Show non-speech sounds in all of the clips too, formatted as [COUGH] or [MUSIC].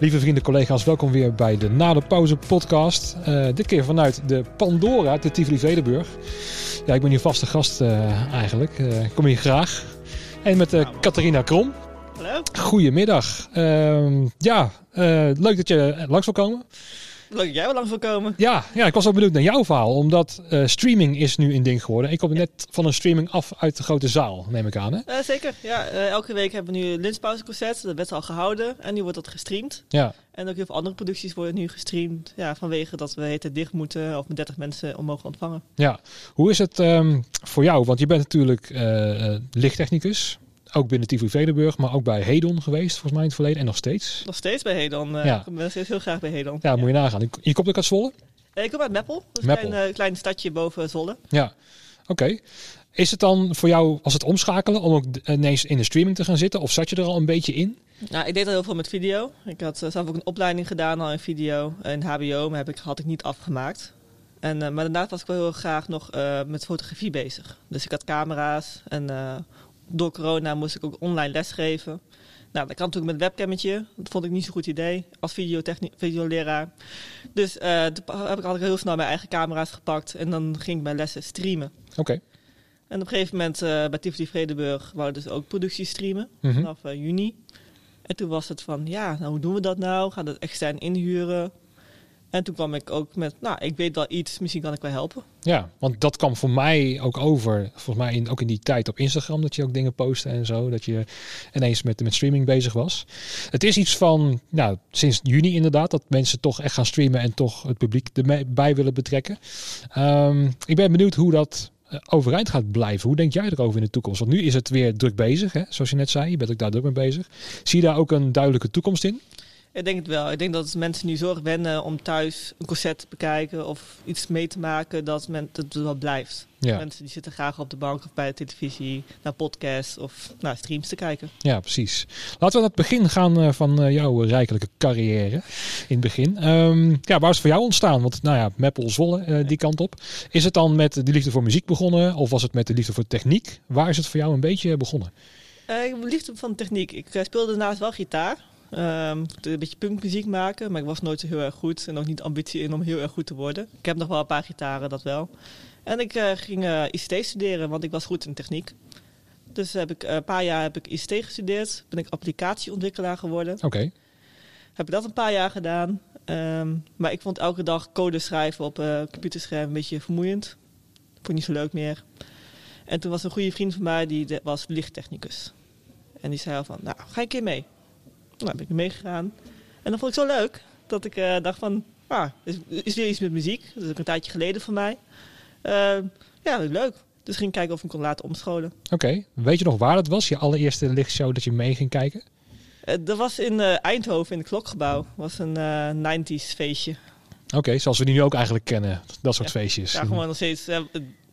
Lieve vrienden, collega's, welkom weer bij de Na de Pauze podcast. Uh, dit keer vanuit de Pandora, de Tivoli Vredenburg. Ja, ik ben hier vaste gast uh, eigenlijk. Uh, ik kom hier graag. En met Catharina Krom. Hallo. Goedemiddag. Ehm, ja, leuk dat je langs wil komen. Leuk dat jij wel langs wil komen. Ja, ja, ik was ook benieuwd naar jouw verhaal. Omdat uh, streaming is nu een ding geworden. Ik kom net van een streaming af uit de grote zaal, neem ik aan. Hè? Uh, zeker, ja. Uh, elke week hebben we nu een Linspauzeconcert. Dat werd al gehouden. En nu wordt dat gestreamd. Ja. En ook heel veel andere producties worden nu gestreamd. Ja, vanwege dat we heten dicht moeten of met 30 mensen mogen ontvangen. Ja. Hoe is het um, voor jou? Want je bent natuurlijk lichttechnicus ook binnen Tivoli Vredenburg, maar ook bij Hedon geweest, volgens mij in het verleden. En nog steeds. Nog steeds bij Hedon. Uh, ja. Ik ben steeds heel graag bij Hedon. Ja, moet je nagaan. Je komt ook uit Zwolle? Ik kom uit Meppel. Dat is een klein, uh, klein stadje boven Zwolle. Ja, oké. Okay. Is het dan voor jou, als het omschakelen, om ook ineens in de streaming te gaan zitten? Of zat je er al een beetje in? Nou, ik deed al heel veel met video. Ik had zelf ook een opleiding gedaan al in video. In HBO, maar heb ik, had ik niet afgemaakt. En, uh, maar daarnaast was ik wel heel graag nog uh, met fotografie bezig. Dus ik had camera's en door corona moest ik ook online lesgeven. Nou, dat kan natuurlijk met een webcammetje. Dat vond ik niet zo'n goed idee als videoleraar. Dus uh, heb ik altijd heel snel mijn eigen camera's gepakt en dan ging ik mijn lessen streamen. Oké. Okay. En op een gegeven moment uh, bij Tivoli Vredenburg wouden dus ook productie streamen mm -hmm. vanaf uh, juni. En toen was het van, ja, nou, hoe doen we dat nou? Gaan we dat extern inhuren? En toen kwam ik ook met, nou, ik weet wel iets, misschien kan ik wel helpen. Ja, want dat kwam voor mij ook over, volgens mij in, ook in die tijd op Instagram, dat je ook dingen postte en zo, dat je ineens met, met streaming bezig was. Het is iets van, nou, sinds juni inderdaad, dat mensen toch echt gaan streamen en toch het publiek erbij willen betrekken. Um, ik ben benieuwd hoe dat eh, overeind gaat blijven. Hoe denk jij erover in de toekomst? Want nu is het weer druk bezig, hè? zoals je net zei, je bent ook daar druk mee bezig. Zie je daar ook een duidelijke toekomst in? Ik denk het wel. Ik denk dat mensen nu zorg wennen om thuis een concert te bekijken of iets mee te maken, dat men, dat het wel blijft. Ja. Mensen die zitten graag op de bank of bij de televisie naar podcasts of naar streams te kijken. Ja, precies. Laten we naar het begin gaan uh, van uh, jouw rijkelijke carrière in het begin. Um, ja, waar is het voor jou ontstaan? Want nou ja, Meppel Zwolle, uh, die kant op. Is het dan met de liefde voor muziek begonnen of was het met de liefde voor techniek? Waar is het voor jou een beetje begonnen? ik heb liefde van techniek. Ik speelde daarnaast wel gitaar. Um, een beetje punkmuziek maken, maar ik was nooit zo heel erg goed. En ook niet ambitie in om heel erg goed te worden. Ik heb nog wel een paar gitaren, dat wel. En ik uh, ging uh, ICT studeren, want ik was goed in techniek. Dus heb ik, uh, een paar jaar heb ik ICT gestudeerd. Ben ik applicatieontwikkelaar geworden. Oké. Okay. Heb ik dat een paar jaar gedaan. Um, maar ik vond elke dag code schrijven op computerscherm een beetje vermoeiend. Vond ik niet zo leuk meer. En toen was een goede vriend van mij, die was lichttechnicus. En die zei al van, nou, ga een keer mee. Nou, ben ik meegegaan. En dat vond ik zo leuk dat ik uh, dacht van, ah, is, is weer iets met muziek. Dat is ook een tijdje geleden voor mij. Uh, ja, leuk. Dus ging kijken of ik kon laten omscholen. Oké. Okay. Weet je nog waar dat was? Je allereerste lichtshow dat je mee ging kijken? Uh, dat was in Eindhoven in het Klokgebouw. Dat was een 90s feestje. Oké, okay, zoals we die nu ook eigenlijk kennen. Dat soort ja. feestjes. Ja, gewoon nog steeds...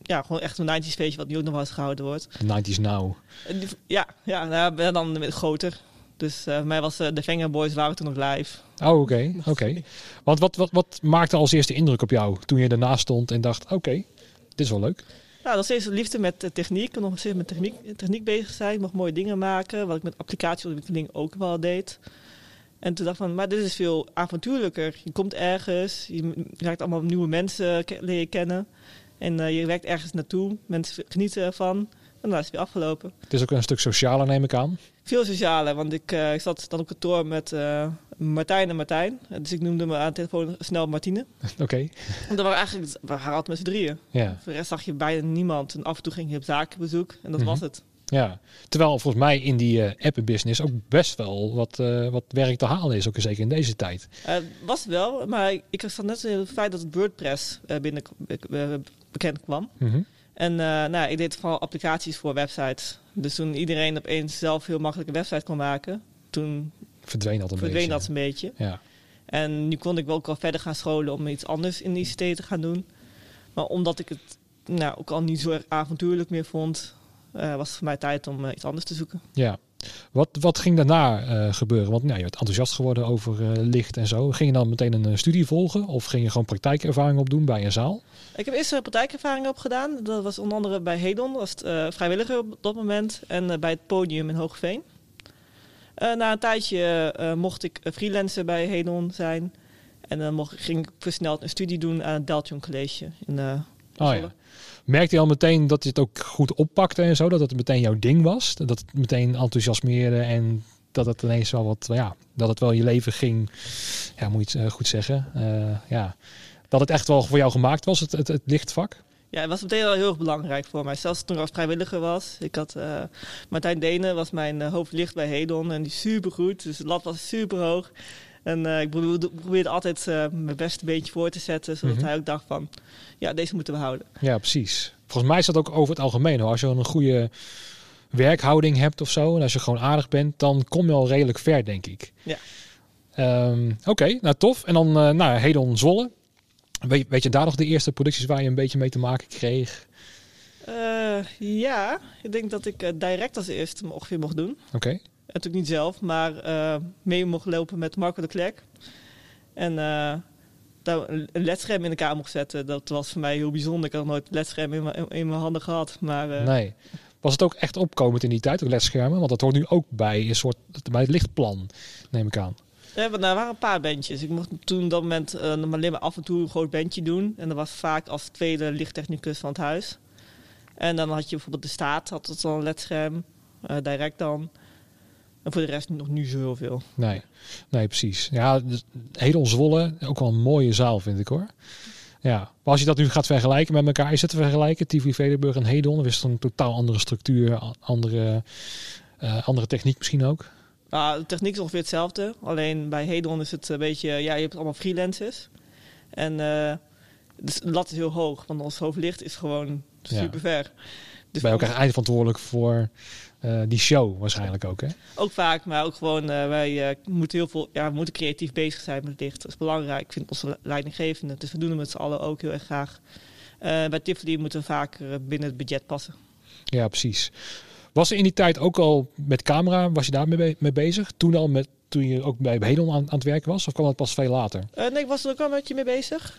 ja, gewoon echt een 90s feestje wat nu ook nog wel eens gehouden wordt. 90s now. Ja, ja nou, dan groter. Dus uh, voor mij was uh, de Vanger Boys waren toen nog live. Oh, oké. Okay, oké. [LAUGHS] Okay. Want wat, wat, wat maakte als eerste indruk op jou toen je ernaast stond en dacht, oké, okay, dit is wel leuk? Nou, nog steeds liefde met uh, techniek. Nog steeds met techniek, techniek bezig zijn. Ik mocht mooie dingen maken. Wat ik met applicatieontwikkeling ook wel deed. En toen dacht ik van, maar dit is veel avontuurlijker. Je komt ergens, je raakt allemaal nieuwe mensen leren kennen. En je werkt ergens naartoe. Mensen genieten ervan. En dan is het weer afgelopen. Het is ook een stuk socialer, neem ik aan. Veel socialer, want ik, uh, ik zat dan op kantoor met uh, Martijn en Martijn. Dus ik noemde me aan de telefoon snel Martine. [LAUGHS] Oké. Okay. Want waren eigenlijk, we waren altijd met z'n drieën. Ja. Voor de rest zag je bijna niemand. En af en toe ging je op zakenbezoek en dat mm -hmm. was het. Ja, terwijl volgens mij in die uh, appenbusiness ook best wel wat, uh, wat werk te halen is, ook zeker in deze tijd. Uh, was wel, maar ik zag net het feit dat het WordPress binnen bekend kwam. Mm -hmm. En uh, nou, ik deed vooral applicaties voor websites. Dus toen iedereen opeens zelf heel makkelijk een website kon maken, toen verdween dat een verdween beetje. Dat een beetje. Ja. En nu kon ik wel ook al verder gaan scholen om iets anders in ICT te gaan doen. Maar omdat ik het nou, ook al niet zo erg avontuurlijk meer vond, uh, was het voor mij tijd om uh, iets anders te zoeken. Ja. Wat, wat ging daarna uh, gebeuren? Want nou, je werd enthousiast geworden over licht en zo. Ging je dan meteen een studie volgen of ging je gewoon praktijkervaring opdoen bij een zaal? Ik heb eerst praktijkervaring opgedaan. Dat was onder andere bij Hedon, was het, uh, vrijwilliger op dat moment. En bij het podium in Hoogveen. Eh, na een tijdje eh, mocht ik eh, freelancer bij Hedon zijn. En dan mocht, ging ik versneld een studie doen aan het Deltion College. In, eh, Oh ja. Merkte je al meteen dat je het ook goed oppakte en zo? Dat het meteen jouw ding was? Dat het meteen enthousiasmeerde en dat het ineens wel wat, ja, dat het wel je leven ging, ja, moet je het eh, goed zeggen. Eh, ja, dat het echt wel voor jou gemaakt was, het, het, het lichtvak? Ja, het was meteen wel heel erg belangrijk voor mij. Zelfs toen ik als vrijwilliger was. Ik had, eh, Martijn Denen was mijn uh, hoofdlicht bij Hedon. En die super goed. Dus de lat was super hoog. En uh, ik probeerde, altijd uh, mijn beste beentje voor te zetten. Zodat mm -hmm. hij ook dacht van, ja, deze moeten we houden. Ja, precies. Volgens mij is dat ook over het algemeen. Hoor. Als je een goede werkhouding hebt of zo. En als je gewoon aardig bent, dan kom je al redelijk ver, denk ik. Ja. Um, Oké, okay, nou tof. En dan uh, nou, Hedon Zwolle. Weet, weet, je daar nog de eerste producties waar je een beetje mee te maken kreeg? Uh, ja, ik denk dat ik uh, direct als eerste ongeveer mocht doen. Oké. Okay. Natuurlijk niet zelf, maar mee mocht lopen met Marco de Klerk. En daar een ledscherm in elkaar mocht zetten. Dat was voor mij heel bijzonder. Ik had nog nooit ledscherm in mijn, in mijn handen gehad. Maar, nee. Was het ook echt opkomend in die tijd, ook ledschermen? Want dat hoort nu ook bij een soort bij het lichtplan, neem ik aan. Ja, er waren een paar bandjes. Ik mocht toen op dat moment uh, alleen maar af en toe een groot bandje doen. En dat was vaak als tweede lichttechnicus van het huis. En dan had je bijvoorbeeld de staat, had het dan een ledscherm, uh, direct dan. En voor de rest nog niet zo heel veel. Nee, nee precies. Ja, dus Hedel Zwolle, ook wel een mooie zaal vind ik hoor. Ja, maar als je dat nu gaat vergelijken met elkaar, is het te vergelijken? Tivoli Vredenburg en Hedon, is het een totaal andere structuur, andere, uh, andere techniek misschien ook? Nou, de techniek is ongeveer hetzelfde. Alleen bij Hedon is het een beetje, ja, je hebt allemaal freelancers. En uh, de lat is heel hoog, want ons hoofdlicht is gewoon super ja. ver. Dus ben je ook echt eindverantwoordelijk voor uh, die show waarschijnlijk ook, hè? Ook vaak, maar ook gewoon, uh, wij moeten heel veel, ja, we moeten creatief bezig zijn met licht. Dat is belangrijk. Ik vind onze leidinggevende, dus we doen het met z'n allen ook heel erg graag. bij Tivoli moeten we vaak binnen het budget passen. Ja, precies. Was er in die tijd ook al met camera, was je daar mee, mee bezig? Toen al met, toen je ook bij Hedon aan, aan het werken was? Of kwam dat pas veel later? nee, ik was er ook al een beetje mee bezig.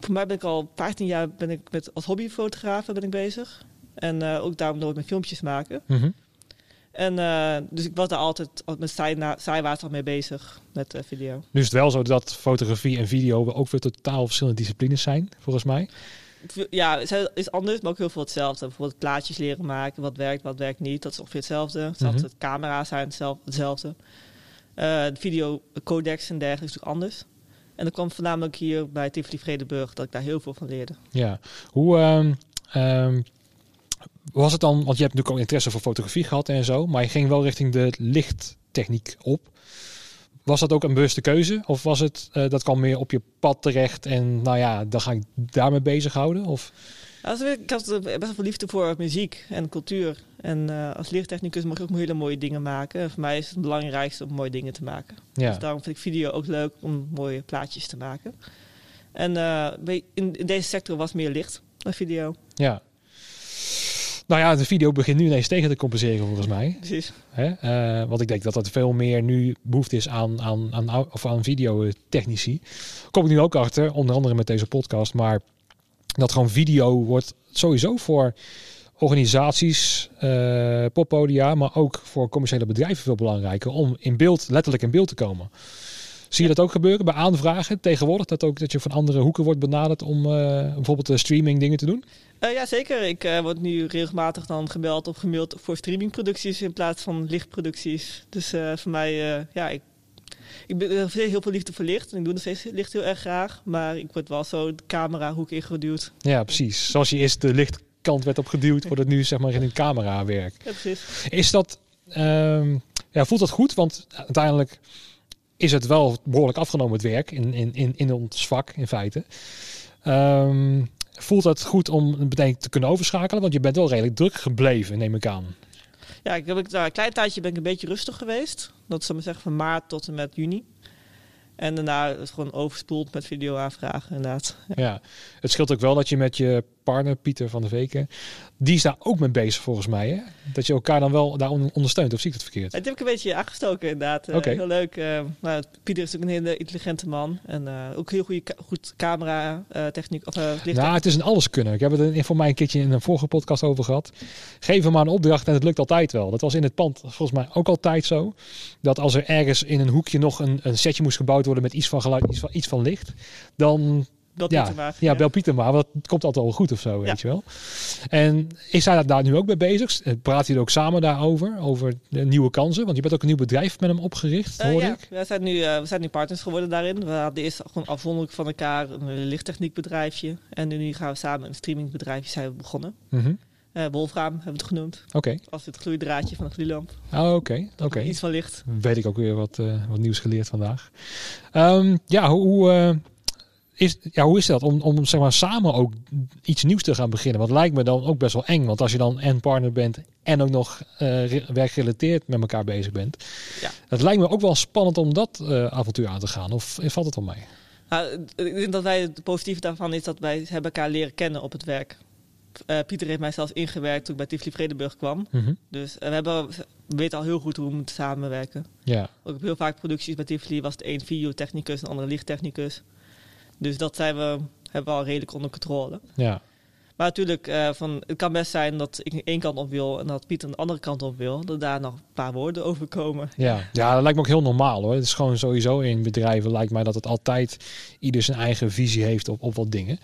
voor mij ben ik al 15 jaar ben ik met, als hobbyfotograaf ben ik bezig. En uh, ook daarom nooit mijn filmpjes maken. Mm -hmm. En uh, dus ik was daar altijd met zijwaarts mee bezig met uh, video. Nu is het wel zo dat fotografie en video ook weer totaal verschillende disciplines zijn, volgens mij. Ja, het is anders, maar ook heel veel hetzelfde. Bijvoorbeeld plaatjes leren maken, wat werkt, wat werkt niet. Dat is ongeveer hetzelfde. Zelfs mm -hmm. de camera's zijn hetzelfde. de video codecs en dergelijke is natuurlijk anders. En dat kwam voornamelijk hier bij Tivoli Vredenburg dat ik daar heel veel van leerde. Ja, hoe... Um, um was het dan, want je hebt natuurlijk ook interesse voor fotografie gehad en zo, maar je ging wel richting de lichttechniek op. Was dat ook een bewuste keuze? Of was het, uh, dat kwam meer op je pad terecht en nou ja, dan ga ik daarmee bezighouden? Of? Also, ik had best wel veel liefde voor muziek en cultuur. En uh, als lichttechnicus mag je ook hele mooie dingen maken. En voor mij is het belangrijkste om mooie dingen te maken. Ja. Dus daarom vind ik video ook leuk om mooie plaatjes te maken. En uh, in, in deze sector was meer licht dan video. Ja, nou ja, de video begint nu ineens tegen te compenseren volgens mij. Precies. Hè? Uh, want ik denk dat dat veel meer nu behoefte is aan, aan, aan, of aan videotechnici. Kom ik nu ook achter, onder andere met deze podcast. Maar dat gewoon video wordt sowieso voor organisaties, uh, poppodia, maar ook voor commerciële bedrijven veel belangrijker om in beeld, letterlijk in beeld te komen. Zie je dat ook gebeuren bij aanvragen tegenwoordig? Dat ook dat je van andere hoeken wordt benaderd om uh, bijvoorbeeld uh, streaming dingen te doen? Uh, ja, zeker. Ik uh, word nu regelmatig dan gebeld of gemaild voor streamingproducties in plaats van lichtproducties. Dus voor mij, ja, ik, ik ben heel veel liefde voor licht. En ik doe nog steeds licht heel erg graag. Maar ik word wel zo de camerahoek ingeduwd. Ja, precies. Zoals je eerst de lichtkant werd opgeduwd, wordt het nu zeg maar in een camerawerk. Ja, precies. Is dat, um, ja, voelt dat goed? Want uiteindelijk is het wel behoorlijk afgenomen het werk in, in, in, in ons vak in feite. Um, voelt het goed om meteen te kunnen overschakelen? Want je bent wel redelijk druk gebleven, neem ik aan. Ja, ik heb daar een klein tijdje ben ik een beetje rustig geweest. Dat zou maar zeggen van maart tot en met juni. En daarna is het gewoon overspoeld met video aanvragen, inderdaad. Ja. ja, het scheelt ook wel dat je met je partner, Pieter van der Veken, die is daar ook mee bezig volgens mij. Hè? Dat je elkaar dan wel daar on- ondersteunt, of zie ik het verkeerd? Dat heb ik een beetje aangestoken inderdaad. Eh, Oké. Heel leuk. eh, Pieter is ook een hele intelligente man. En eh, ook heel goede, goed camera eh, techniek. Of, licht- Nou, het is een alles kunnen. Ik heb het er voor mij een keertje in een vorige podcast over gehad. Geef hem maar een opdracht en het lukt altijd wel. Dat was in het pand volgens mij ook altijd zo. Dat als er ergens in een hoekje nog een, een setje moest gebouwd worden met iets van geluid, iets van, iets van licht, dan ja, ja, bel Pieter maar, want het komt altijd wel goed of zo, weet je wel. En is hij daar nu ook mee bezig? Praat hij er ook samen daarover, over de nieuwe kansen? Want je bent ook een nieuw bedrijf met hem opgericht, Eh, hoor ja, ik. we zijn, nu, eh, we zijn nu partners geworden daarin. We hadden eerst gewoon afzonderlijk van elkaar een lichttechniekbedrijfje. En nu gaan we samen een streamingbedrijfje zijn we begonnen. Eh Wolfraam hebben we het genoemd. Oké, Als het gloeidraadje van een gloeilamp. Ah, oké, oké. Iets van licht. Weet ik ook weer wat, eh, wat nieuws geleerd vandaag. Ehm, ja, hoe, eh, is, ja, hoe is dat om, om zeg maar, samen ook iets nieuws te gaan beginnen? Want lijkt me dan ook best wel eng. Want als je dan en partner bent en ook nog eh, re- werkgerelateerd met elkaar bezig bent. Ja. Het lijkt me ook wel spannend om dat eh, avontuur aan te gaan. Of valt het wel mee? Nou, ik denk dat wij het positieve daarvan is dat wij hebben elkaar leren kennen op het werk. Eh, Pieter heeft mij zelfs ingewerkt toen ik bij Tivoli Vredenburg kwam. Mhm. Dus eh, we, hebben, we weten al heel goed hoe we moeten samenwerken. Ja, Ook heel vaak producties bij Tivoli was het één videotechnicus en de andere lichttechnicus. Dus dat zijn we, hebben we al redelijk onder controle. ja, Maar natuurlijk, eh, van, het kan best zijn dat ik één kant op wil en dat Pieter de andere kant op wil. Dat daar nog een paar woorden over komen. ja. ja, dat lijkt me ook heel normaal hoor. Het is gewoon sowieso in bedrijven lijkt mij dat het altijd ieder zijn eigen visie heeft op, op wat dingen.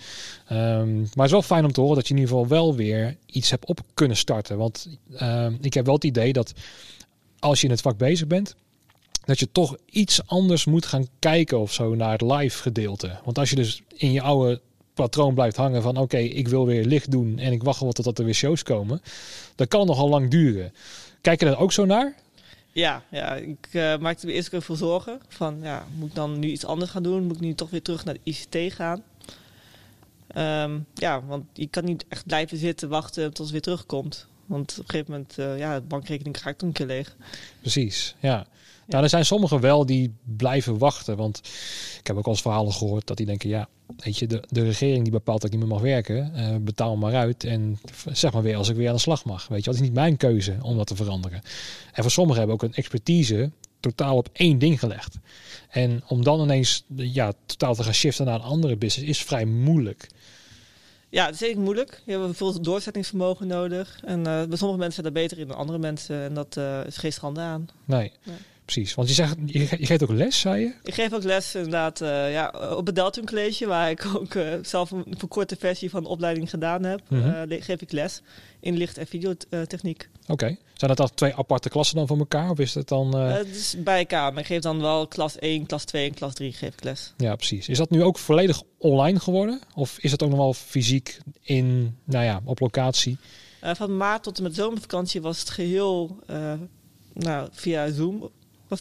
Ehm, maar het is wel fijn om te horen dat je in ieder geval wel weer iets hebt op kunnen starten. Want ehm, ik heb wel het idee dat als je in het vak bezig bent, dat je toch iets anders moet gaan kijken of zo naar het live gedeelte. Want als je dus in je oude patroon blijft hangen van oké, ik wil weer licht doen en ik wacht wel totdat er weer shows komen, dat kan nogal lang duren. Kijk je er ook zo naar? Ja, ja ik eh, maakte me eerst ook veel zorgen. Van, ja, moet ik dan nu iets anders gaan doen? Moet ik nu toch weer terug naar de ICT gaan? Ehm, ja, want je kan niet echt blijven zitten wachten tot het weer terugkomt. Want op een gegeven moment, eh, ja, de bankrekening gaat ook een keer leeg. Precies, ja. Nou, er zijn sommigen wel die blijven wachten. Want ik heb ook al eens verhalen gehoord dat die denken... ja, weet je, de, de regering die bepaalt dat ik niet meer mag werken... eh, betaal maar uit en zeg maar weer als ik weer aan de slag mag. Weet je, dat is niet mijn keuze om dat te veranderen. En voor sommigen hebben ook een expertise totaal op één ding gelegd. En om dan ineens ja, totaal te gaan shiften naar een andere business... is vrij moeilijk. Ja, het is zeker moeilijk. Je hebt veel doorzettingsvermogen nodig. En eh, bij sommige mensen zijn daar beter in dan andere mensen. En dat eh, is geen schande aan. Nee, Nee. Precies. Want je, zegt, je, ge- je geeft ook les, zei je? Ik geef ook les inderdaad eh, ja, op het Deltum College, waar ik ook eh, zelf een verkorte versie van de opleiding gedaan heb. Mhm. eh, geef ik les in licht- en videotechniek. Oké. Zijn dat dan twee aparte klassen dan van elkaar? Of is het dan... het is bij elkaar, maar ik geef dan wel klas 1, klas 2 en klas 3 geef ik les. Ja, precies. Is dat nu ook volledig online geworden? Of is het ook nog wel fysiek in, nou ja, op locatie? Van maart tot en met zomervakantie was het geheel eh, nou, via Zoom,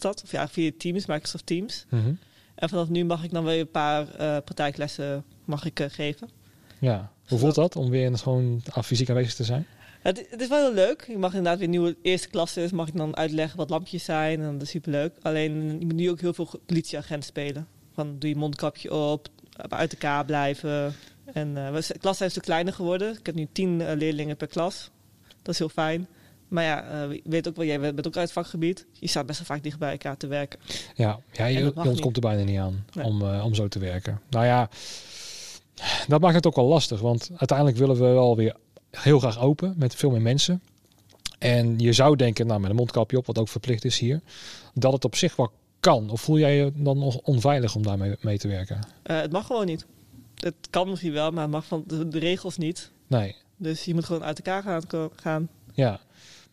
was dat? Of ja, via Teams, Microsoft Teams. Mhm. En vanaf nu mag ik dan weer een paar eh, praktijklessen mag ik, eh, geven. Ja. Hoe voelt dat om weer gewoon fysiek aanwezig te zijn? Het, het is wel heel leuk. Ik mag inderdaad weer nieuwe eerste klassen, mag ik dan uitleggen wat lampjes zijn. En dat is superleuk. Alleen je moet nu ook heel veel politieagent spelen. Van doe je mondkapje op, uit elkaar blijven. En eh, we- de klas zijn een stuk kleiner geworden. Ik heb nu tien eh, leerlingen per klas. Dat is heel fijn. Maar ja, eh, weet ook wel, jij bent ook uit het vakgebied. Je staat best wel vaak dicht bij elkaar te werken. Ja, ja je, niet. ontkomt er bijna niet aan Nee. om, eh, om zo te werken. Nou ja, dat maakt het ook wel lastig. Want uiteindelijk willen we wel weer heel graag open met veel meer mensen. En je zou denken, nou met een mondkapje op, wat ook verplicht is hier, dat het op zich wel kan. Of voel jij je dan nog onveilig om daarmee mee te werken? Eh, het mag gewoon niet. Het kan misschien wel, maar het mag van de, de regels niet. Nee, Dus je moet gewoon uit elkaar gaan. gaan. ja.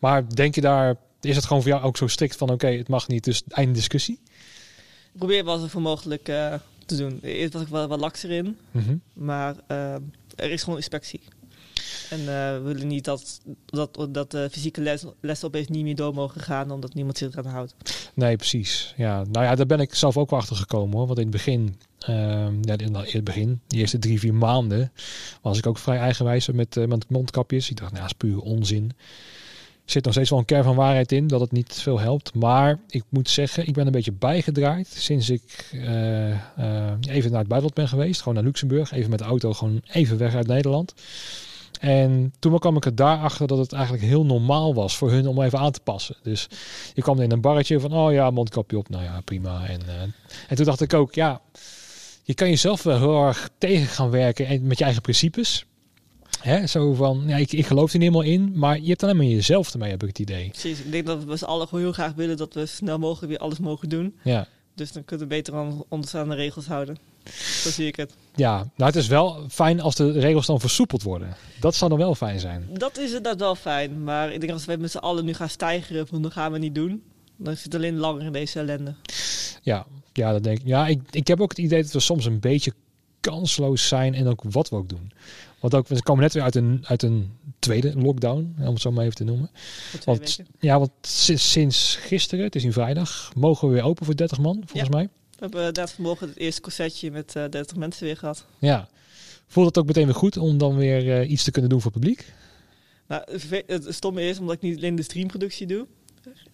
Maar denk je daar, is het gewoon voor jou ook zo strikt van oké, het mag niet, dus einde discussie? Ik probeer wel zoveel mogelijk eh, te doen. Eerst was ik wel wat lakser in. Mhm. Maar eh, er is gewoon inspectie. En eh, we willen niet dat, dat, dat de fysieke les, lessen opeens niet meer door mogen gaan omdat niemand zich eraan houdt. Nee, precies. Ja, nou ja, daar ben ik zelf ook wel achter gekomen hoor. Want in het begin, ja, in het begin, die eerste drie, vier maanden, was ik ook vrij eigenwijs met, met mondkapjes. Ik dacht, nou, dat is puur onzin. Zit nog steeds wel een kern van waarheid in dat het niet veel helpt. Maar ik moet zeggen, ik ben een beetje bijgedraaid sinds ik eh, eh, even naar het buitenland ben geweest. Gewoon naar Luxemburg. Even met de auto gewoon even weg uit Nederland. En toen kwam ik er daarachter dat het eigenlijk heel normaal was voor hun om even aan te passen. Dus je kwam in een barretje van, oh ja, mondkapje op, nou ja, prima. En, uh, en toen dacht ik ook, ja, je kan jezelf wel heel erg tegen gaan werken en met je eigen principes. Hè, zo van, ja, ik, ik geloof er niet helemaal in, maar je hebt alleen maar jezelf ermee, heb ik het idee. Precies, ik denk dat we z'n allen gewoon heel graag willen dat we snel mogelijk weer alles mogen doen. Ja. Dus dan kunnen we beter aan onderstaande regels houden. Zo zie ik het. Ja, nou het is wel fijn als de regels dan versoepeld worden. Dat zou dan wel fijn zijn. Dat is inderdaad wel fijn, maar ik denk als wij met z'n allen nu gaan stijgeren, van dat gaan we niet doen. Dan zit het alleen langer in deze ellende. Ja, ja, dat denk ik. Ja, ik, ik heb ook het idee dat we soms een beetje kansloos zijn en ook wat we ook doen. Want ook, we komen net weer uit een, uit een tweede lockdown, om het zo maar even te noemen. Want, ja, want sinds gisteren, het is nu vrijdag, mogen we weer open voor 30 man, volgens mij. We hebben inderdaad vanmorgen het eerste concertje met uh, 30 mensen weer gehad. Ja. Voelt het ook meteen weer goed om dan weer uh, iets te kunnen doen voor het publiek? Nou, het stomme is, omdat ik niet alleen de streamproductie doe,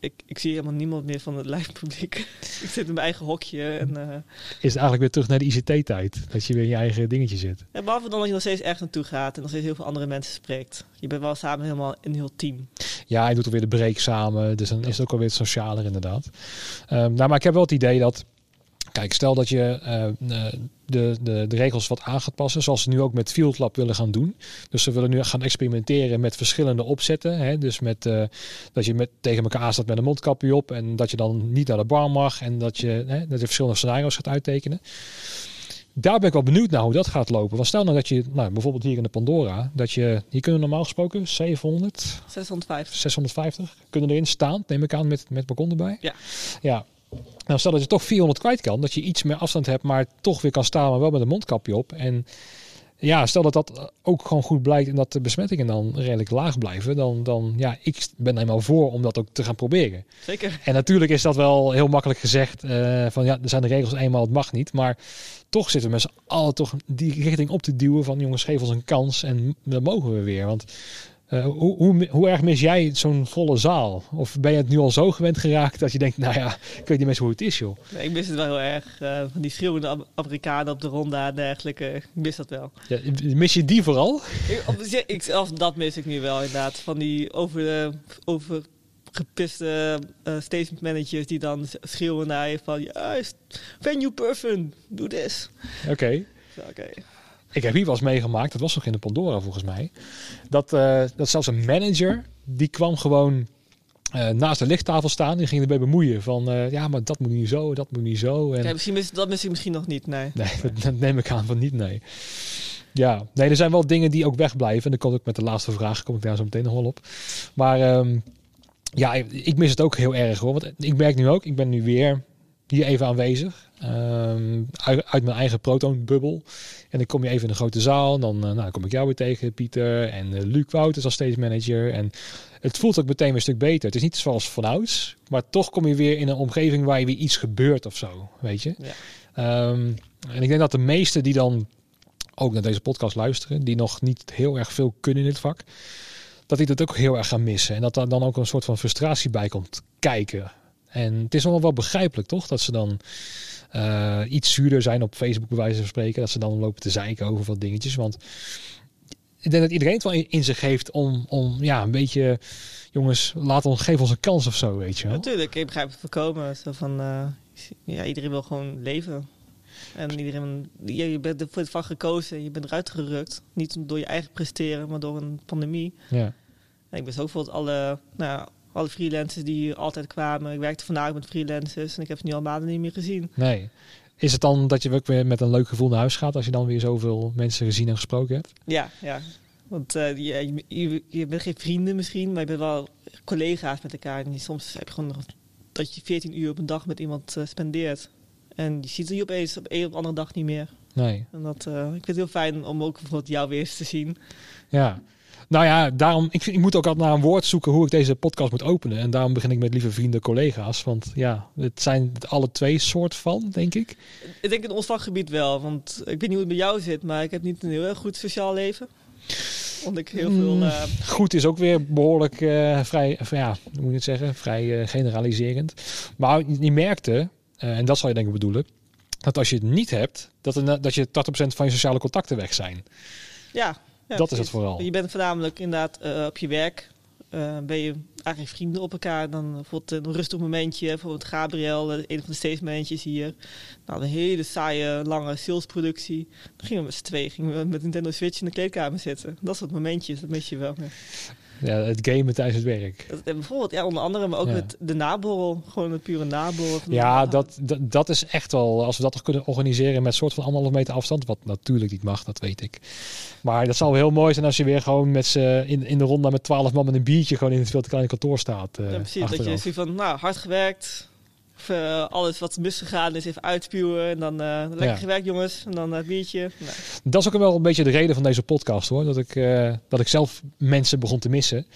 ik, ik zie helemaal niemand meer van het live publiek. [LAUGHS] ik zit in mijn eigen hokje. En, uh... Is het eigenlijk weer terug naar de ICT-tijd? Dat je weer in je eigen dingetje zit? Ja, behalve dan dat je nog steeds ergens naartoe gaat en nog steeds heel veel andere mensen spreekt. Je bent wel samen helemaal een heel team. Ja, je doet alweer de break samen. Dus dan is het ook alweer socialer inderdaad. Um, nou, maar ik heb wel het idee dat Kijk, stel dat je uh, de, de, de regels wat aan gaat passen, zoals ze nu ook met Field Lab willen gaan doen. Dus ze willen nu gaan experimenteren met verschillende opzetten. Hè? Dus met, uh, dat je met, tegen elkaar staat met een mondkapje op en dat je dan niet naar de bar mag en dat je, hè, dat je verschillende scenario's gaat uittekenen. Daar ben ik wel benieuwd naar hoe dat gaat lopen. Want stel nou dat je, nou, bijvoorbeeld hier in de Pandora, dat je, hier kunnen normaal gesproken 700, 650, 650 kunnen erin staan, neem ik aan, met, met balkon erbij. Ja. Ja, nou, stel dat je toch 400 kwijt kan, dat je iets meer afstand hebt, maar toch weer kan staan, maar wel met een mondkapje op. En ja, stel dat dat ook gewoon goed blijkt en dat de besmettingen dan redelijk laag blijven, dan, dan ja, ik ben helemaal voor om dat ook te gaan proberen. Zeker. En natuurlijk is dat wel heel makkelijk gezegd, uh, van ja, er zijn de regels eenmaal, het mag niet, maar toch zitten we met z'n allen toch die richting op te duwen van jongens, geef ons een kans en dan mogen we weer. Want uh, hoe, hoe, hoe, erg mis jij zo'n volle zaal? Of ben je het nu al zo gewend geraakt dat je denkt, nou ja, ik weet niet meer hoe het is, joh. Nee, ik mis het wel heel erg. Uh, van die schreeuwende Amerikanen op de ronda en dergelijke. Ik mis dat wel. Ja, mis je die vooral? Ik, ik, zelfs dat mis ik nu wel, inderdaad. Van die over, over gepiste uh, statement managers die dan schreeuwen naar je van... Juist, venue person, doe this. Oké. Okay. Oké. Okay. Ik heb hier wel eens meegemaakt, dat was nog in de Pandora volgens mij. Dat, uh, dat zelfs een manager, die kwam gewoon uh, naast de lichttafel staan. Die ging erbij bemoeien van, uh, ja, maar dat moet niet zo, dat moet niet zo. En... Ja, misschien mis, dat mis ik misschien nog niet, nee. Nee, dat, [LAUGHS] dat neem ik aan van niet, nee. Ja, nee, er zijn wel dingen die ook wegblijven. En dan kom ik met de laatste vraag, kom ik daar zo meteen nog wel op. Maar um, ja, ik mis het ook heel erg hoor. Want ik merk nu ook, ik ben nu weer hier even aanwezig. Um, uit, uit, mijn eigen protonbubbel. En dan kom je even in de grote zaal. Dan, uh, nou, dan kom ik jou weer tegen, Pieter. En uh, Luc Wouters als steeds manager. En het voelt ook meteen weer een stuk beter. Het is niet zoals vanouds. Maar toch kom je weer in een omgeving waar je weer iets gebeurt of zo. Weet je? Ja. Um, en ik denk dat de meesten die dan ook naar deze podcast luisteren. Die nog niet heel erg veel kunnen in dit vak. Dat die dat ook heel erg gaan missen. En dat daar dan ook een soort van frustratie bij komt kijken. En het is allemaal wel begrijpelijk, toch? Dat ze dan uh, iets zuurder zijn op Facebook, bij wijze van spreken. Dat ze dan lopen te zeiken over wat dingetjes. Want ik denk dat iedereen het wel in, in zich heeft om, om ja, een beetje... Jongens, laat ons, geef ons een kans of zo, weet je wel. Natuurlijk, ik begrijp het voorkomen. Zo van, uh, ja, iedereen wil gewoon leven. En iedereen, je bent voor het vak gekozen, je bent eruit gerukt. Niet door je eigen presteren, maar door een pandemie. Ja. En ik ben zo bijvoorbeeld alle, nou, alle freelancers die altijd kwamen. Ik werkte vandaag met freelancers en ik heb ze nu al maanden niet meer gezien. Nee. Is het dan dat je ook weer met een leuk gevoel naar huis gaat als je dan weer zoveel mensen gezien en gesproken hebt? Ja, ja. Want uh, je, je, je, bent geen vrienden misschien, maar je bent wel collega's met elkaar. En soms heb je gewoon nog dat je 14 uur op een dag met iemand uh, spendeert. En je ziet je opeens op een of andere dag niet meer. Nee. En dat, uh, ik vind het heel fijn om ook bijvoorbeeld jou weer eens te zien. Ja. Nou ja, daarom, ik, ik moet ook altijd naar een woord zoeken hoe ik deze podcast moet openen. En daarom begin ik met lieve vrienden, collega's. Want ja, het zijn alle twee soort van, denk ik. Ik denk in ons vakgebied wel. Want ik weet niet hoe het bij jou zit, maar ik heb niet een heel erg goed sociaal leven. Want ik heel Mm. veel... eh, Goed is ook weer behoorlijk eh, vrij, of ja, hoe moet je het zeggen, vrij eh, generaliserend. Maar je merkte, eh, en dat zal je denk ik bedoelen, dat als je het niet hebt, dat, er, dat je 80% van je sociale contacten weg zijn. ja, dat is het vooral. Je bent voornamelijk inderdaad eh, op je werk. eh, ben je eigenlijk vrienden op elkaar. Dan bijvoorbeeld een rustig momentje. Bijvoorbeeld Gabriel, eh, een van de steeds momentjes hier. Nou, een hele saaie, lange salesproductie. Dan gingen we met z'n twee gingen we met Nintendo Switch in de kleedkamer zitten. Dat soort momentjes, dat mis je wel. Ja. Ja, het gamen tijdens het werk. Bijvoorbeeld, ja, onder andere, maar ook Ja. met de naborrel. Gewoon een pure naborrel. Ja, dat, dat, dat is echt wel, als we dat toch kunnen organiseren met soort van anderhalf meter afstand, wat natuurlijk niet mag, dat weet ik. Maar dat zou wel heel mooi zijn als je weer gewoon met z'n in, in de ronde met twaalf man met een biertje gewoon in het veel te kleine kantoor staat. Ja, precies. Dat je ziet van, nou, hard gewerkt. Of, eh, alles wat misgegaan is, even uitspuwen. En dan eh, lekker Ja. gewerkt, jongens. En dan het biertje. Nou, Dat is ook wel een beetje de reden van deze podcast hoor. Dat ik, eh, dat ik zelf mensen begon te missen.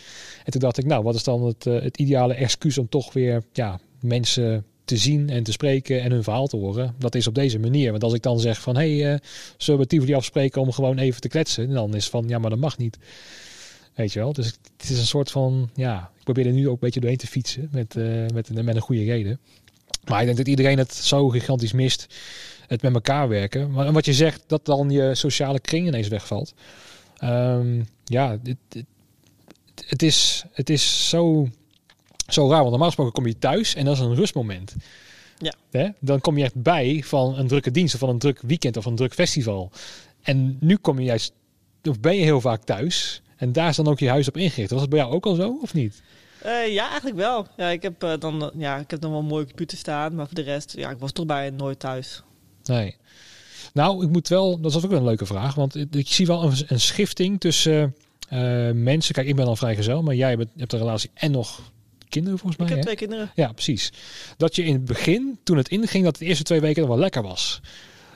En toen dacht ik, nou, wat is dan het, eh, het ideale excuus om toch weer ja, mensen te zien en te spreken en hun verhaal te horen. Dat is op deze manier. Want als ik dan zeg van, hé, hey, eh, zullen we Tivoli afspreken om gewoon even te kletsen? Dan is van, ja, maar dat mag niet. Weet je wel? Dus het is een soort van, ja, ik probeer er nu ook een beetje doorheen te fietsen met, eh, met, een- met een goede reden. Maar ik denk dat iedereen het zo gigantisch mist, het met elkaar werken. Maar wat je zegt, dat dan je sociale kring ineens wegvalt. Ehm, ja, het, het, het is, het is zo, zo raar. Want normaal gesproken kom je thuis en dat is een rustmoment. Ja. Hè? Dan kom je echt bij van een drukke dienst of van een druk weekend of een druk festival. En nu kom je juist, of ben je heel vaak thuis. En daar is dan ook je huis op ingericht. Was het bij jou ook al zo of niet? Eh, ja, eigenlijk wel. Ja, ik heb eh, dan, eh, ja, ik heb dan wel een mooie computer staan. Maar voor de rest, ja, ik was toch bijna nooit thuis. Nee. Nou, ik moet wel, dat is ook wel een leuke vraag. Want ik, ik zie wel een, een schifting tussen mensen. Kijk, ik ben al vrijgezel, maar jij bent, hebt een relatie en nog kinderen volgens Ik mij. heb hè? twee kinderen. Ja, precies. Dat je in het begin, toen het inging, dat de eerste twee weken nog wel lekker was.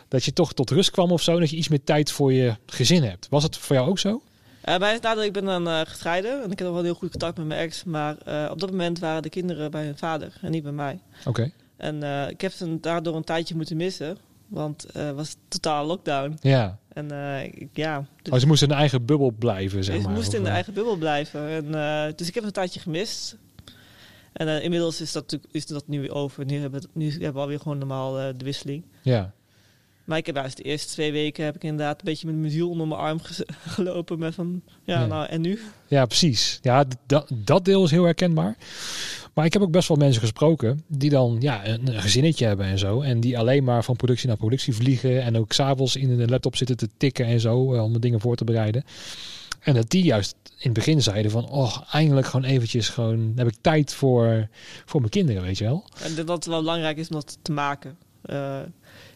Dat je toch tot rust kwam of zo. Dat je iets meer tijd voor je gezin hebt. Was het voor jou ook zo? Bij nadat ik ben dan eh, gescheiden. En ik heb nog wel heel goed contact met mijn ex. Maar eh, op dat moment waren de kinderen bij hun vader en niet bij mij. Oké. En ik heb ze daardoor een tijdje moeten missen. Want het was totaal lockdown. Ja. En ik- ja, dus Oh, ze moesten in hun eigen bubbel blijven, zeg ze maar. moesten Of, in de eigen bubbel blijven. En, dus ik heb een tijdje gemist. En inmiddels is dat, is dat nu weer over. Nu hebben, we- nu hebben we alweer gewoon normaal de wisseling. Ja. Maar ik heb juist de eerste twee weken heb ik inderdaad een beetje met mijn ziel onder mijn arm [LAUGHS] gelopen. Met van, ja, Ja. nou en nu? Ja, precies. Ja, dat, dat deel is heel herkenbaar. Maar ik heb ook best wel mensen gesproken die dan ja, een, een gezinnetje hebben en zo. En die alleen maar van productie naar productie vliegen. En ook s'avonds in de laptop zitten te tikken en zo. eh, Om de dingen voor te bereiden. En dat die juist in het begin zeiden van... Oh, eindelijk gewoon eventjes gewoon... heb ik tijd voor, voor mijn kinderen, weet je wel. En dat het wel belangrijk is om dat te maken. Eh,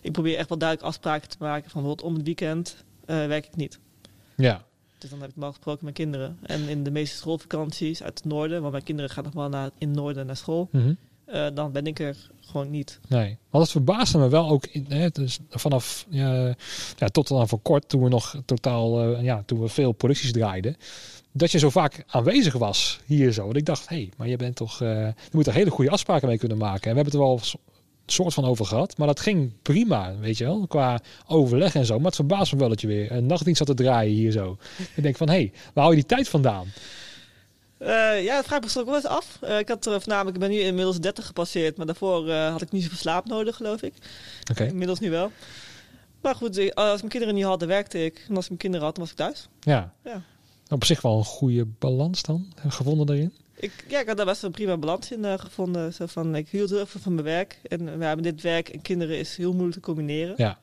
ik probeer echt wel duidelijk afspraken te maken. Van bijvoorbeeld om het weekend eh, werk ik niet. Ja, Dus dan heb ik normaal gesproken met kinderen. En in de meeste schoolvakanties uit het noorden, want mijn kinderen gaan nog wel naar, in het noorden naar school, Mhm. eh, dan ben ik er gewoon niet. Nee, want het verbaasde me wel ook in, hè, dus vanaf ja, ja, tot dan voor kort, toen we nog totaal, ja, toen we veel producties draaiden, dat je zo vaak aanwezig was hier zo. En ik dacht, hé, hey, maar je bent toch, je moet er hele goede afspraken mee kunnen maken. En we hebben het er wel soort van over gehad, maar dat ging prima, weet je wel, qua overleg en zo. Maar het verbaast me wel dat je weer een nachtdienst zat te draaien hier zo. ik denk van, hé, hey, waar hou je die tijd vandaan? Eh, ja, dat vraag ik me ook wel eens af. Eh, ik had er voornamelijk, ik ben nu inmiddels 30 gepasseerd, maar daarvoor eh, had ik niet zoveel slaap nodig, geloof ik. Oké, Inmiddels nu wel. Maar goed, als ik mijn kinderen niet had, dan werkte ik. En als ik mijn kinderen had, dan was ik thuis. ja. Ja. Op zich wel een goede balans dan, gevonden daarin. Ik, ja, ik had daar best een prima balans in eh, gevonden. Zo van, ik hield heel veel van mijn werk. En ja, met dit werk en kinderen is heel moeilijk te combineren. Ja.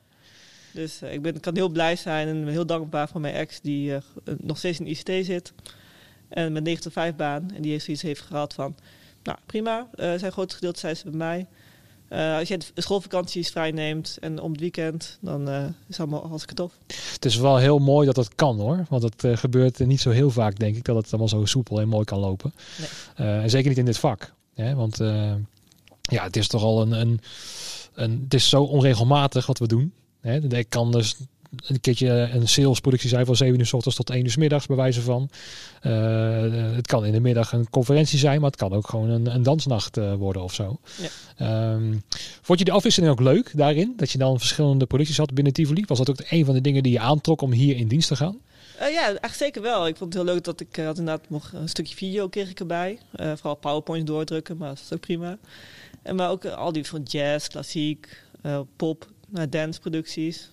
Dus eh, ik ben, kan heel blij zijn en heel dankbaar voor mijn ex die eh, nog steeds in ICT zit. En met 9 tot 5 baan. En die heeft zoiets heeft gehad van, nou prima, eh zijn groot gedeelte zijn ze bij mij. Eh, als je de schoolvakanties vrij neemt en om het weekend, dan eh, is het allemaal hartstikke tof. Het is wel heel mooi dat het kan hoor. Want het eh, gebeurt niet zo heel vaak, denk ik, dat het allemaal zo soepel en mooi kan lopen. Nee. En zeker niet in dit vak. Hè? Want ja, het is toch al een, een, een. Het is zo onregelmatig wat we doen. Hè? Ik kan dus een keertje een salesproductie zijn van 7 uur s ochtends tot 1 uur s middags, bij wijze van. Eh, het kan in de middag een conferentie zijn, maar het kan ook gewoon een, een dansnacht eh, worden of zo. Ja. Ehm, vond je de afwisseling ook leuk daarin? Dat je dan verschillende producties had binnen Tivoli? Was dat ook een van de dingen die je aantrok om hier in dienst te gaan? Eh, ja, eigenlijk zeker wel. Ik vond het heel leuk dat ik had inderdaad nog een stukje video kreeg ik erbij. Vooral PowerPoint doordrukken, maar dat is ook prima. En maar ook al die van jazz, klassiek, pop, dance producties.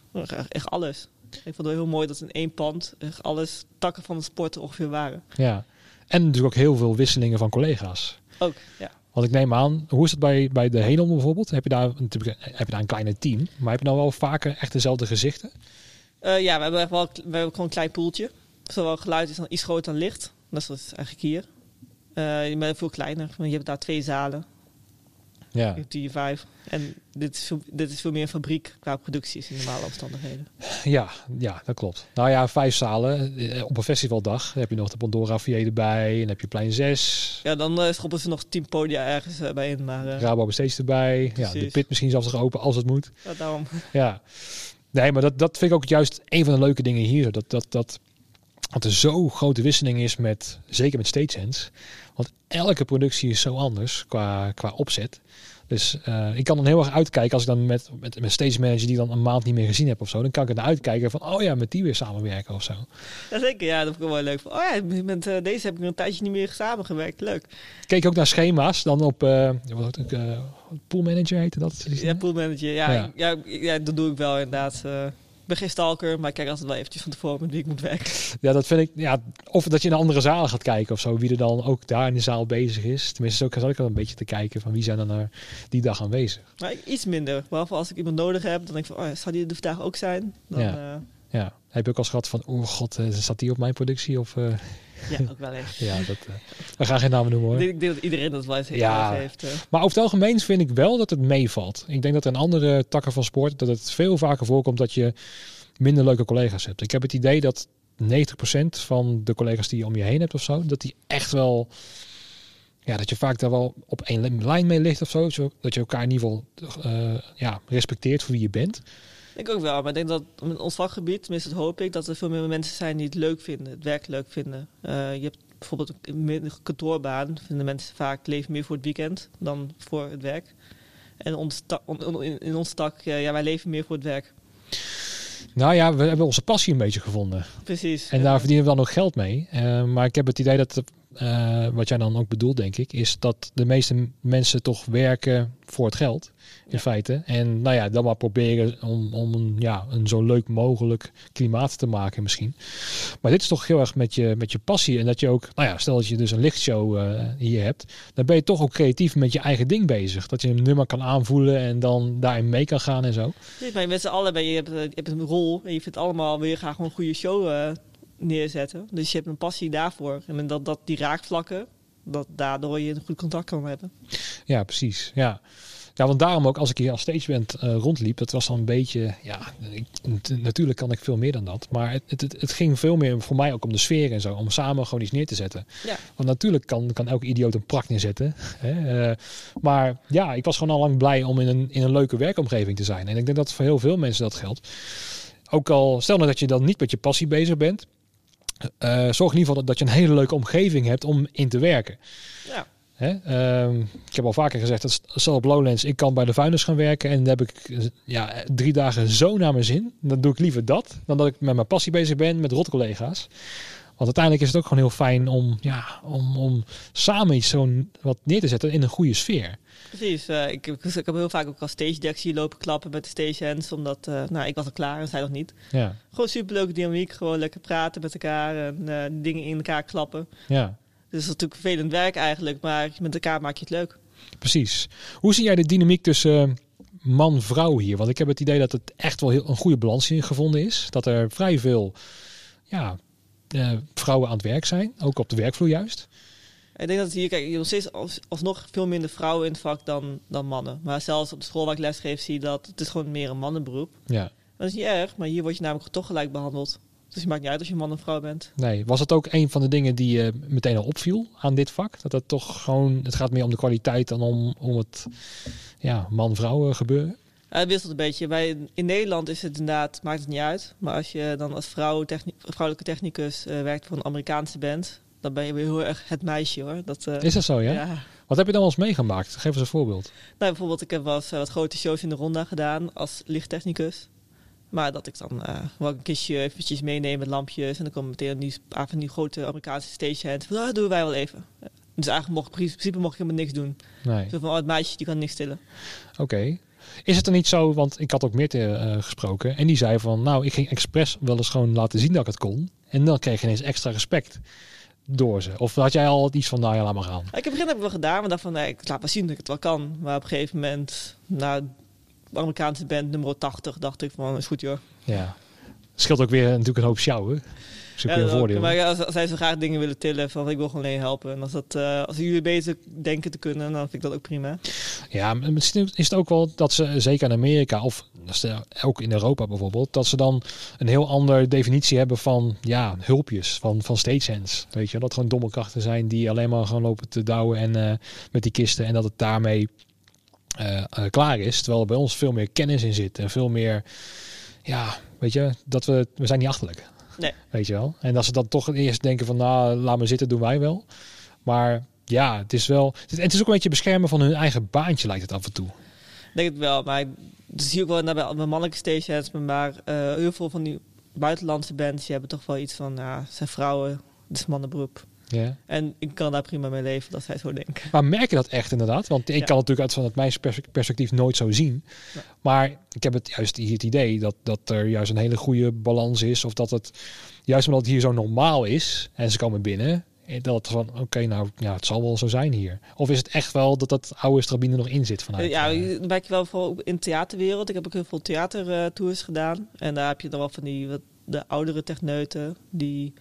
Echt alles. Ik vond het heel mooi dat in één pand echt alles takken van de sport ongeveer waren. Ja, en natuurlijk ook heel veel wisselingen van collega's. Ook, ja. Want ik neem aan, hoe is het bij, bij de Helom bijvoorbeeld? Heb je, daar, heb je daar een kleine team, maar heb je nou wel vaker echt dezelfde gezichten? Uh, ja, we hebben echt wel we hebben gewoon een klein poeltje. Zowel geluid is dan iets groter dan licht. Dat is eigenlijk hier. Uh, je bent veel kleiner. Je hebt daar twee zalen. Ja. Die vijf. En dit is, veel, dit is veel meer een fabriek qua producties in normale omstandigheden. Ja, ja, dat klopt. Nou ja, vijf zalen. Eh, op een festivaldag heb je nog de Pandora Vier erbij. En heb je plein 6. Ja, dan uh, schoppen ze nog tien podia ergens uh, bij in. Maar, uh, Rabo steeds erbij. Ja, de pit misschien zelfs nog open als het moet. Ja, daarom. [LAUGHS] Ja. Nee, maar dat, dat vind ik ook juist een van de leuke dingen hier. Dat, dat, dat, dat er zo grote wisseling is met, zeker met stagehands. Want elke productie is zo anders qua, qua opzet. Dus uh, ik kan dan heel erg uitkijken als ik dan met, met, met stage manager die dan een maand niet meer gezien heb of zo. Dan kan ik er naar uitkijken van, oh ja, met die weer samenwerken of zo. Ja, zeker. Ja, dat vind ik wel leuk. Oh ja, met uh, deze heb ik een tijdje niet meer samengewerkt. Leuk. Keek ook naar schema's. Dan op, uh, wat ook, poolmanager heette dat? Ja, poolmanager. Ja, ja. Ja, ja, dat doe ik wel inderdaad ben geen stalker, maar ik kijk altijd wel eventjes van tevoren met wie ik moet werken. Ja, dat vind ik. Ja, of dat je een andere zaal gaat kijken of zo. Wie er dan ook daar in de zaal bezig is. Tenminste, zo zat ik al een beetje te kijken van wie zijn dan er die dag aanwezig. Maar iets minder. Behalve als ik iemand nodig heb, dan denk ik van, oh, zou die er vandaag ook zijn? Dan, ja. Uh... ja. Heb je ook al gehad van, oh god, uh, zat die op mijn productie? Of, uh... Ja, ook wel eens. ja, dat, uh, we gaan geen namen noemen hoor. Ik denk dat iedereen dat wel eens ja. heeft. Uh. Maar over het algemeen vind ik wel dat het meevalt. Ik denk dat in andere takken van sport dat het veel vaker voorkomt dat je minder leuke collega's hebt. Ik heb het idee dat 90% van de collega's die je om je heen hebt of zo, dat die echt wel, ja, dat je vaak daar wel op één lijn mee ligt of zo. Dat je elkaar in ieder geval uh, ja, respecteert voor wie je bent. Ik ook wel, maar ik denk dat in ons vakgebied, tenminste dat hoop ik, dat er veel meer mensen zijn die het leuk vinden, het werk leuk vinden. Uh, je hebt bijvoorbeeld een kantoorbaan, vinden mensen vaak leven meer voor het weekend dan voor het werk. En ons in ons tak, ja, wij leven meer voor het werk. Nou ja, we hebben onze passie een beetje gevonden. Precies. En daar verdienen we dan nog geld mee. Uh, maar ik heb het idee dat, uh, wat jij dan ook bedoelt, denk ik, is dat de meeste mensen toch werken voor het geld in feite. En nou ja, dan maar proberen om, om een, ja, een zo leuk mogelijk klimaat te maken misschien. Maar dit is toch heel erg met je, met je passie. En dat je ook, nou ja, stel dat je dus een lichtshow uh, hier hebt. Dan ben je toch ook creatief met je eigen ding bezig. Dat je een nummer kan aanvoelen en dan daarin mee kan gaan en zo. Ja, maar met z'n allen je hebt, je hebt een rol. En je vindt allemaal, wil je graag een goede show uh, neerzetten. Dus je hebt een passie daarvoor. En dat, dat die raakvlakken, dat daardoor je een goed contact kan hebben. Ja, precies. Ja. Ja, want daarom ook als ik hier als stageband uh, rondliep, dat was dan een beetje, ja, ik, natuurlijk kan ik veel meer dan dat. Maar het, het, het, ging veel meer voor mij ook om de sfeer en zo, om samen gewoon iets neer te zetten. Ja. Want natuurlijk kan, kan elke idioot een prak neerzetten. Hè? Uh, maar ja, ik was gewoon al lang blij om in een, in een leuke werkomgeving te zijn. En ik denk dat voor heel veel mensen dat geldt. Ook al, stel nou dat je dan niet met je passie bezig bent, uh, zorg in ieder geval dat je een hele leuke omgeving hebt om in te werken. Ja. Hè? Uh, ik heb al vaker gezegd, dat zal op Lowlands, ik kan bij de vuilnis gaan werken en dan heb ik ja, drie dagen zo naar mijn zin. Dan doe ik liever dat, dan dat ik met mijn passie bezig ben met rotcollega's. Want uiteindelijk is het ook gewoon heel fijn om, ja, om, om samen iets zo wat neer te zetten in een goede sfeer. Precies. Uh, ik, ik, ik, heb heel vaak ook als stage hier lopen klappen met de stagehands. Omdat, uh, nou, ik was al klaar en zij nog niet. Ja. Gewoon superleuke dynamiek. Gewoon lekker praten met elkaar en uh, dingen in elkaar klappen. Ja. Dus dat is natuurlijk vervelend werk eigenlijk, maar met elkaar maak je het leuk. Precies. Hoe zie jij de dynamiek tussen man-vrouw hier? Want ik heb het idee dat het echt wel heel, een goede balans in gevonden is. Dat er vrij veel ja, uh, vrouwen aan het werk zijn, ook op de werkvloer juist. Ik denk dat hier, kijk, je nog steeds als, alsnog veel minder vrouwen in het vak dan, dan mannen. Maar zelfs op de school waar ik lesgeef zie je dat het is gewoon meer een mannenberoep. Ja. Dat is niet erg, maar hier word je namelijk toch gelijk behandeld. Dus het maakt niet uit als je man of vrouw bent. Nee, was dat ook een van de dingen die je meteen al opviel aan dit vak? Dat het toch gewoon, het gaat meer om de kwaliteit dan om, om het ja, man-vrouw gebeuren? Ja, het wisselt een beetje. Bij, in Nederland is het inderdaad, maakt het niet uit. Maar als je dan als vrouw techni vrouwelijke technicus uh, werkt voor een Amerikaanse band, dan ben je weer heel erg het meisje hoor. Dat, uh, is dat zo, ja? ja? Wat heb je dan wel eens meegemaakt? Geef eens een voorbeeld. Nou, bijvoorbeeld, ik heb wel eens uh, wat grote shows in de ronda gedaan als lichttechnicus. Maar dat ik dan eh, wel een kistje eventjes meeneem met lampjes. En dan komen meteen die, ah, van die grote Amerikaanse stagehands. Van, ah, dat doen wij wel even. Dus eigenlijk mocht in principe mocht ik helemaal niks doen. Nee. Zo van, oh, het meisje die kan niks stillen. Oké. Is het er niet zo, want ik had ook meer uh, gesproken. En die zei van, nou, ik ging expres wel eens gewoon laten zien dat ik het kon. En dan kreeg je ineens extra respect door ze. Of had jij al iets van, nou ja, laat maar gaan. Ik heb begin heb ik wel gedaan, maar dacht van, nee, ik laat maar zien dat ik het wel kan. Maar op een gegeven moment, nou, Amerikaanse band nummer 80, dacht ik van, is goed joh. Ja. Scheelt ook weer natuurlijk een hoop sjouwen. Ja, een voordeel. Maar als, als zij zo graag dingen willen tillen, van ik wil gewoon alleen helpen. En als, dat, uh, als jullie bezig denken te kunnen, dan vind ik dat ook prima. Ja, misschien is het ook wel dat ze, zeker in Amerika, of ook in Europa bijvoorbeeld, dat ze dan een heel andere definitie hebben van ja, hulpjes, van, van stagehands. Weet je, dat gewoon domme krachten zijn die alleen maar gewoon lopen te douwen en uh, met die kisten en dat het daarmee uh, klaar is. Terwijl er bij ons veel meer kennis in zit en veel meer, ja, weet je, dat we, we zijn niet achterlijk. Nee. Weet je wel. En als ze dan toch eerst denken van, nou, laat me zitten, doen wij wel. Maar ja, het is wel, het is ook een beetje beschermen van hun eigen baantje lijkt het af en toe. Denk het wel, maar dat zie ik wel naar bij mannelijke stageheads, maar uh, heel veel van die buitenlandse bands, die hebben toch wel iets van, ja, zijn vrouwen, het is mannenberoep. Ja. En ik kan daar prima mee leven dat zij zo denken. Maar merk je dat echt inderdaad? Want ik kan natuurlijk uit van het mijn perspectief nooit zo zien. Maar ik heb het juist het idee dat, dat er juist een hele goede balans is. Of dat het juist omdat het hier zo normaal is en ze komen binnen. Dat het van oké, nou ja, het zal wel zo zijn hier. Of is het echt wel dat dat oude strabine nog in zit vanuit? Ja, uh, merk je wel vooral in de theaterwereld. Ik heb ook heel veel theatertours gedaan. En daar heb je dan wel van die wat, de oudere techneuten die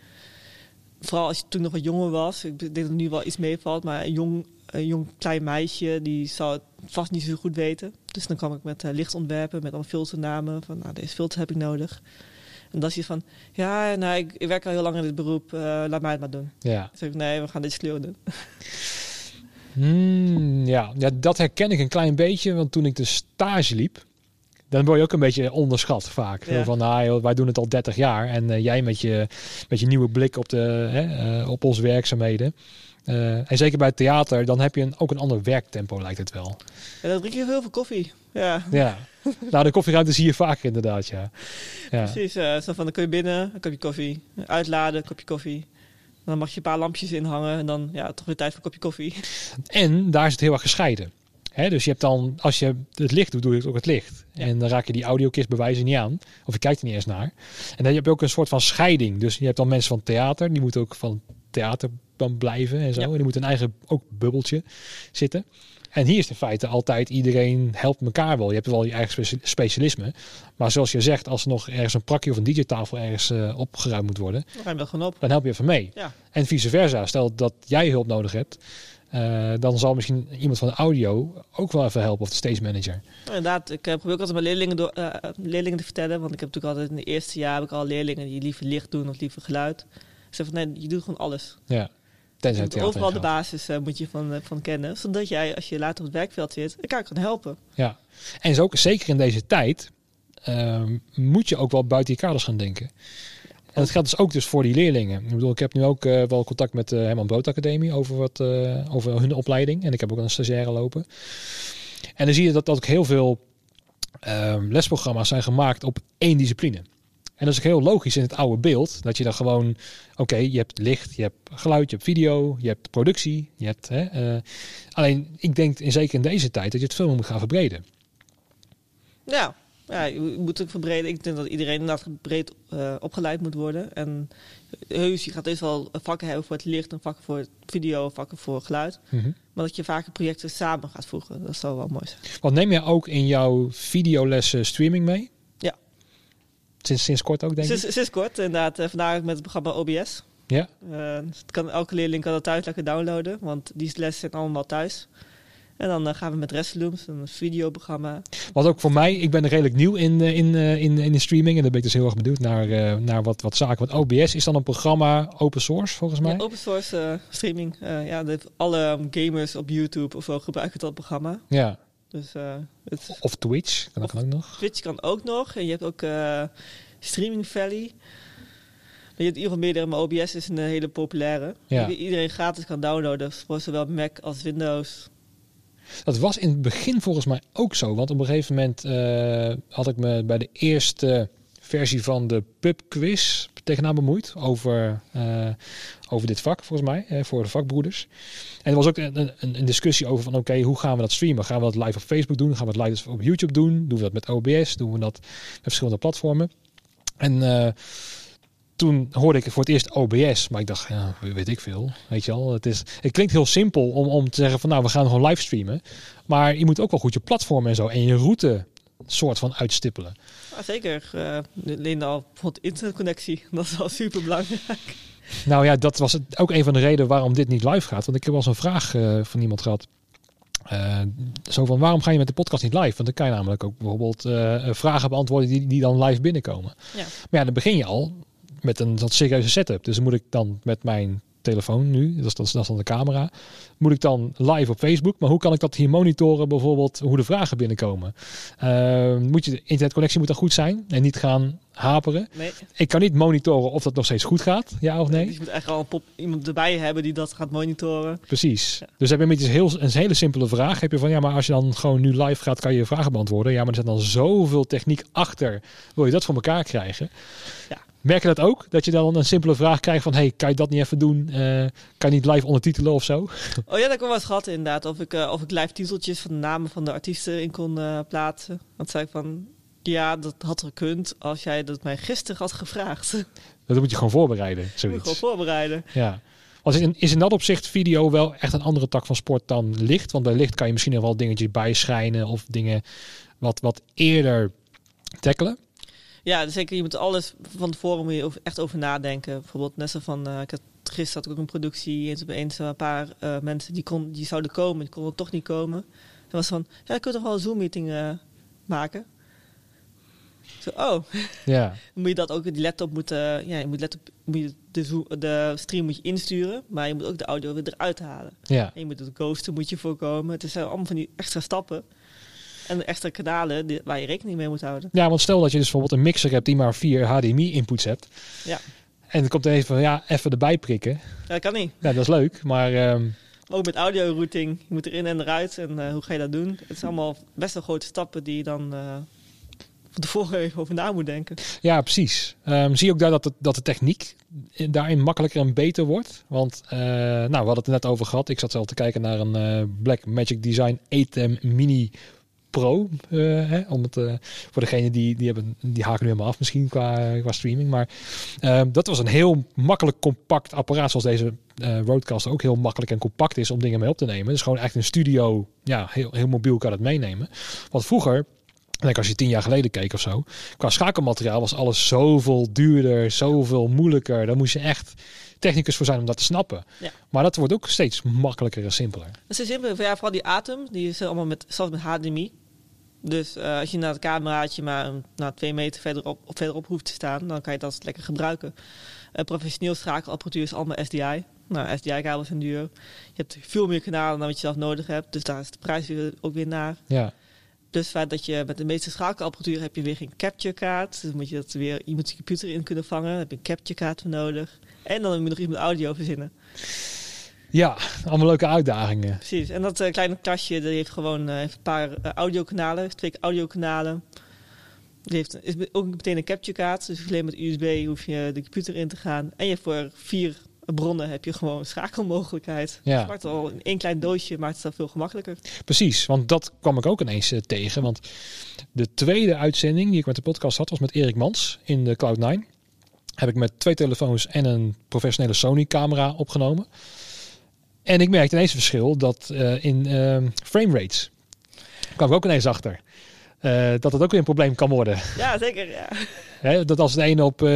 vooral als je toen nog wat jonger was, ik denk dat het nu wel iets meevalt, maar een jong, een jong klein meisje, die zou het vast niet zo goed weten. Dus dan kwam ik met uh, lichtontwerpen, met al filternamen, van nou, deze filter heb ik nodig. En dan is je van, ja, nou, ik, ik, werk al heel lang in dit beroep, uh, laat mij het maar doen. Ja. Dus ik, nee, we gaan dit kleur doen. Hmm, ja. ja, dat herken ik een klein beetje, want toen ik de stage liep, dan word je ook een beetje onderschat vaak. Ja. Van, nou, wij doen het al 30 jaar en uh, jij met je, met je nieuwe blik op, de, hè, uh, op onze werkzaamheden. Uh, en zeker bij het theater, dan heb je een, ook een ander werktempo, lijkt het wel. Ja, dan drink je heel veel koffie. Ja. ja. nou, de koffieruimte zie je vaak inderdaad, ja. ja. Precies, zo van dan kun je binnen, een kopje koffie, uitladen, een kopje koffie. Dan mag je een paar lampjes inhangen en dan ja, toch weer tijd voor een kopje koffie. En daar is het heel erg gescheiden. He, dus je hebt dan, als je het licht doet, doe je ook het licht. Ja. En dan raak je die audiokist bewijzen niet aan. Of je kijkt er niet eens naar. En dan heb je ook een soort van scheiding. Dus je hebt dan mensen van theater, die moeten ook van theater dan blijven en zo. Ja. En die moeten een eigen ook bubbeltje zitten. En hier is in feite altijd iedereen helpt elkaar wel. Je hebt wel je eigen specialisme. Maar zoals je zegt, als er nog ergens een prakje of een DJ-tafel ergens uh, opgeruimd moet worden, dan, gewoon op. dan help je even mee. Ja. En vice versa. Stel dat jij hulp nodig hebt, uh, dan zal misschien iemand van de audio ook wel even helpen, of de stage manager. Inderdaad, ik uh, probeer ook altijd mijn leerlingen, door, uh, leerlingen te vertellen, want ik heb natuurlijk altijd in het eerste jaar heb ik al leerlingen die liever licht doen of liever geluid. Ik zeg van nee, je doet gewoon alles. Ja. Tenzij het overal de basis moet je van, van kennen, zodat jij als je later op het werkveld zit, elkaar kan helpen. Ja, en zo ook zeker in deze tijd ehm, moet je ook wel buiten je kaders gaan denken. En dat geldt dus ook dus voor die leerlingen. Ik bedoel, ik heb nu ook uh, wel contact met de uh, Herman Brood Academie over, wat, uh, over hun opleiding. En ik heb ook een stagiaire lopen. En dan zie je dat, dat ook heel veel ehm, lesprogramma's zijn gemaakt op één discipline. En dat is ook heel logisch in het oude beeld. Dat je dan gewoon, oké, je hebt licht, je hebt geluid, je hebt video, je hebt productie. Je hebt, alleen, ik denk in, zeker in deze tijd dat je het veel moet gaan verbreden. Ja, ja, je moet ook verbreden. Ik denk dat iedereen inderdaad breed uh, opgeleid moet worden. En heus, je gaat dus wel vakken hebben voor het licht, en vakken voor video, vakken voor geluid. Mm -hmm. Maar dat je vaker projecten samen gaat voegen, dat zou wel mooi zijn. Want neem je ook in jouw videolessen streaming mee? Ja. Sinds, sinds kort ook, denk sinds, ik? Sinds kort, inderdaad. Uh, vandaag met het programma OBS. Ja. Uh, kan, elke leerling kan dat thuis lekker downloaden, want die lessen zijn allemaal thuis. En dan uh, gaan we met Restlooms, een videoprogramma. Wat ook voor mij, ik ben redelijk nieuw in, in, in, in de streaming. En dan ben ik dus heel erg benieuwd naar, uh, naar wat, wat zaken. Want OBS is dan een programma open source volgens mij? Ja, open source uh, streaming. ja, alle gamers op YouTube of zo gebruiken dat programma. Ja. Dus, het, of Twitch, kan of ook nog. Twitch kan ook nog. En je hebt ook Streaming Valley. Je hebt in ieder geval meerdere, maar OBS is een hele populaire. Ja. Iedereen gratis kan downloaden, voor zowel Mac als Windows. Dat was in het begin volgens mij ook zo. Want op een gegeven moment uh, had ik me bij de eerste versie van de pubquiz tegenaan bemoeid. Over, eh, over dit vak, volgens mij. eh, voor de vakbroeders. En er was ook een, een, discussie over van... Oké, hoe gaan we dat streamen? Gaan we dat live op Facebook doen? Gaan we het live op YouTube doen? Doen we dat met OBS? Doen we dat met verschillende platformen? En... eh, toen hoorde ik voor het eerst OBS, maar ik dacht, ja, weet ik veel. Weet je al, het, is, het klinkt heel simpel om, om te zeggen van nou, we gaan gewoon livestreamen. Maar je moet ook wel goed je platform en zo en je route soort van uitstippelen. Ja, zeker. Uh, al bijvoorbeeld internetconnectie. [LAUGHS] Dat is wel super belangrijk. Nou ja, dat was het, ook een van de redenen waarom dit niet live gaat. Want ik heb wel eens een vraag uh, van iemand gehad. Uh, zo van, waarom ga je met de podcast niet live? Want dan kan je namelijk ook bijvoorbeeld uh, vragen beantwoorden die, die dan live binnenkomen. Ja. Maar ja, dan begin je al met een wat serieuze setup. Dus moet ik dan met mijn telefoon nu, dat is, dat is, dat is dan de camera, moet ik dan live op Facebook. Maar hoe kan ik dat hier monitoren, bijvoorbeeld hoe de vragen binnenkomen? Uh, moet je, de internetconnectie moet dan goed zijn en niet gaan haperen. Nee. Ik kan niet monitoren of dat nog steeds goed gaat, ja of nee. Dus je moet echt al pop, iemand erbij hebben die dat gaat monitoren. Precies. Ja. Dus heb je met iets heel, een hele simpele vraag. Heb je van ja, maar als je dan gewoon nu live gaat, kan je je vragen beantwoorden. Ja, maar er zit dan zoveel techniek achter. Wil je dat voor elkaar krijgen? Ja. Merk je dat ook? Dat je dan een simpele vraag krijgt van... hey, kan je dat niet even doen? Uh, kan je niet live ondertitelen of zo? Oh ja, dat heb ik wel eens gehad inderdaad. Of ik, uh, of ik live titeltjes van de namen van de artiesten in kon uh, plaatsen. Dan zei ik van... Ja, dat had gekund als jij dat mij gisteren had gevraagd. [LAUGHS] Dat moet je gewoon voorbereiden, Dat zoiets. moet je gewoon voorbereiden. Ja. Als in, is in dat opzicht video wel echt een andere tak van sport dan licht? Want bij licht kan je misschien nog wel dingetjes bijschijnen... of dingen wat, wat eerder tackelen. Ja, dus zeker. Je moet alles van tevoren moet je echt over nadenken. Bijvoorbeeld net zo van, uh, ik had, gisteren had ik ook een productie en toen opeens een paar uh, mensen die, kon, die zouden komen, die konden toch niet komen. Dan was van, ja, ik kunt toch wel een Zoom-meeting uh, maken? Zo, oh. Ja. [LAUGHS] Dan moet je dat ook, die laptop moet, ja, je moet, laptop, moet je de, zoom, de stream moet je insturen, maar je moet ook de audio weer eruit halen. Ja. En je moet het ghosten moet je voorkomen. Het zijn allemaal van die extra stappen. En extra kanalen die, waar je rekening mee moet houden. Ja, want stel dat je dus bijvoorbeeld een mixer hebt die maar vier HDMI-inputs hebt. Ja. En dan komt er even van, ja, even erbij prikken. Ja, dat kan niet. Ja, dat is leuk, maar... Um... Ook met audio routing. Je moet erin en eruit. En uh, hoe ga je dat doen? Het zijn allemaal best wel grote stappen die je dan uh, van tevoren even over na moet denken. Ja, precies. Um, zie je ook daar dat de, dat de techniek daarin makkelijker en beter wordt? Want, uh, nou, we hadden het er net over gehad. Ik zat zelf te kijken naar een Black Magic Design ATEM Mini Pro. Uh, hè, om het, uh, voor degene die, die, hebben, die haken nu helemaal af misschien qua, qua streaming. Maar uh, dat was een heel makkelijk compact apparaat. Zoals deze Roadcast ook heel makkelijk en compact is om dingen mee op te nemen. Dus gewoon echt een studio. Ja, heel, heel mobiel kan het meenemen. Want vroeger... En als je tien jaar geleden keek of zo, qua schakelmateriaal was alles zoveel duurder, zoveel moeilijker. Daar moest je echt technicus voor zijn om dat te snappen. Ja. Maar dat wordt ook steeds makkelijker en simpeler. Het is simpel. Ja, vooral die Atom, die is allemaal met, zelfs met HDMI. Dus uh, als je naar het cameraatje maar nou, twee meter verderop, verderop hoeft te staan, dan kan je dat lekker gebruiken. Uh, professioneel schakelapparatuur is allemaal SDI. Nou, SDI-kabels zijn duur. Je hebt veel meer kanalen dan wat je zelf nodig hebt. Dus daar is de prijs weer, ook weer naar. Ja. Dus het feit dat je met de meeste schakelapparatuur heb je weer geen capture kaart. Dus moet je dat weer iemand je computer in kunnen vangen. Daar heb je een capture kaart voor nodig. En dan moet je nog met audio verzinnen. Ja, allemaal leuke uitdagingen. Precies. En dat uh, kleine kastje die heeft gewoon uh, heeft een paar uh, audiokanalen, twee audiokanalen. Die heeft is ook meteen een capture kaart. Dus alleen met USB hoef je de computer in te gaan. En je hebt voor vier bronnen heb je gewoon schakelmogelijkheid. Ja. Maakt al in één klein doosje maakt het al veel gemakkelijker. Precies, want dat kwam ik ook ineens tegen. Want de tweede uitzending die ik met de podcast had was met Erik Mans in de Cloud9 heb ik met twee telefoons en een professionele Sony camera opgenomen. En ik merkte ineens het verschil dat uh, in uh, frame rates kwam ik ook ineens achter. Uh, dat het ook weer een probleem kan worden. Ja, zeker. Ja. [LAUGHS] He, dat als het een op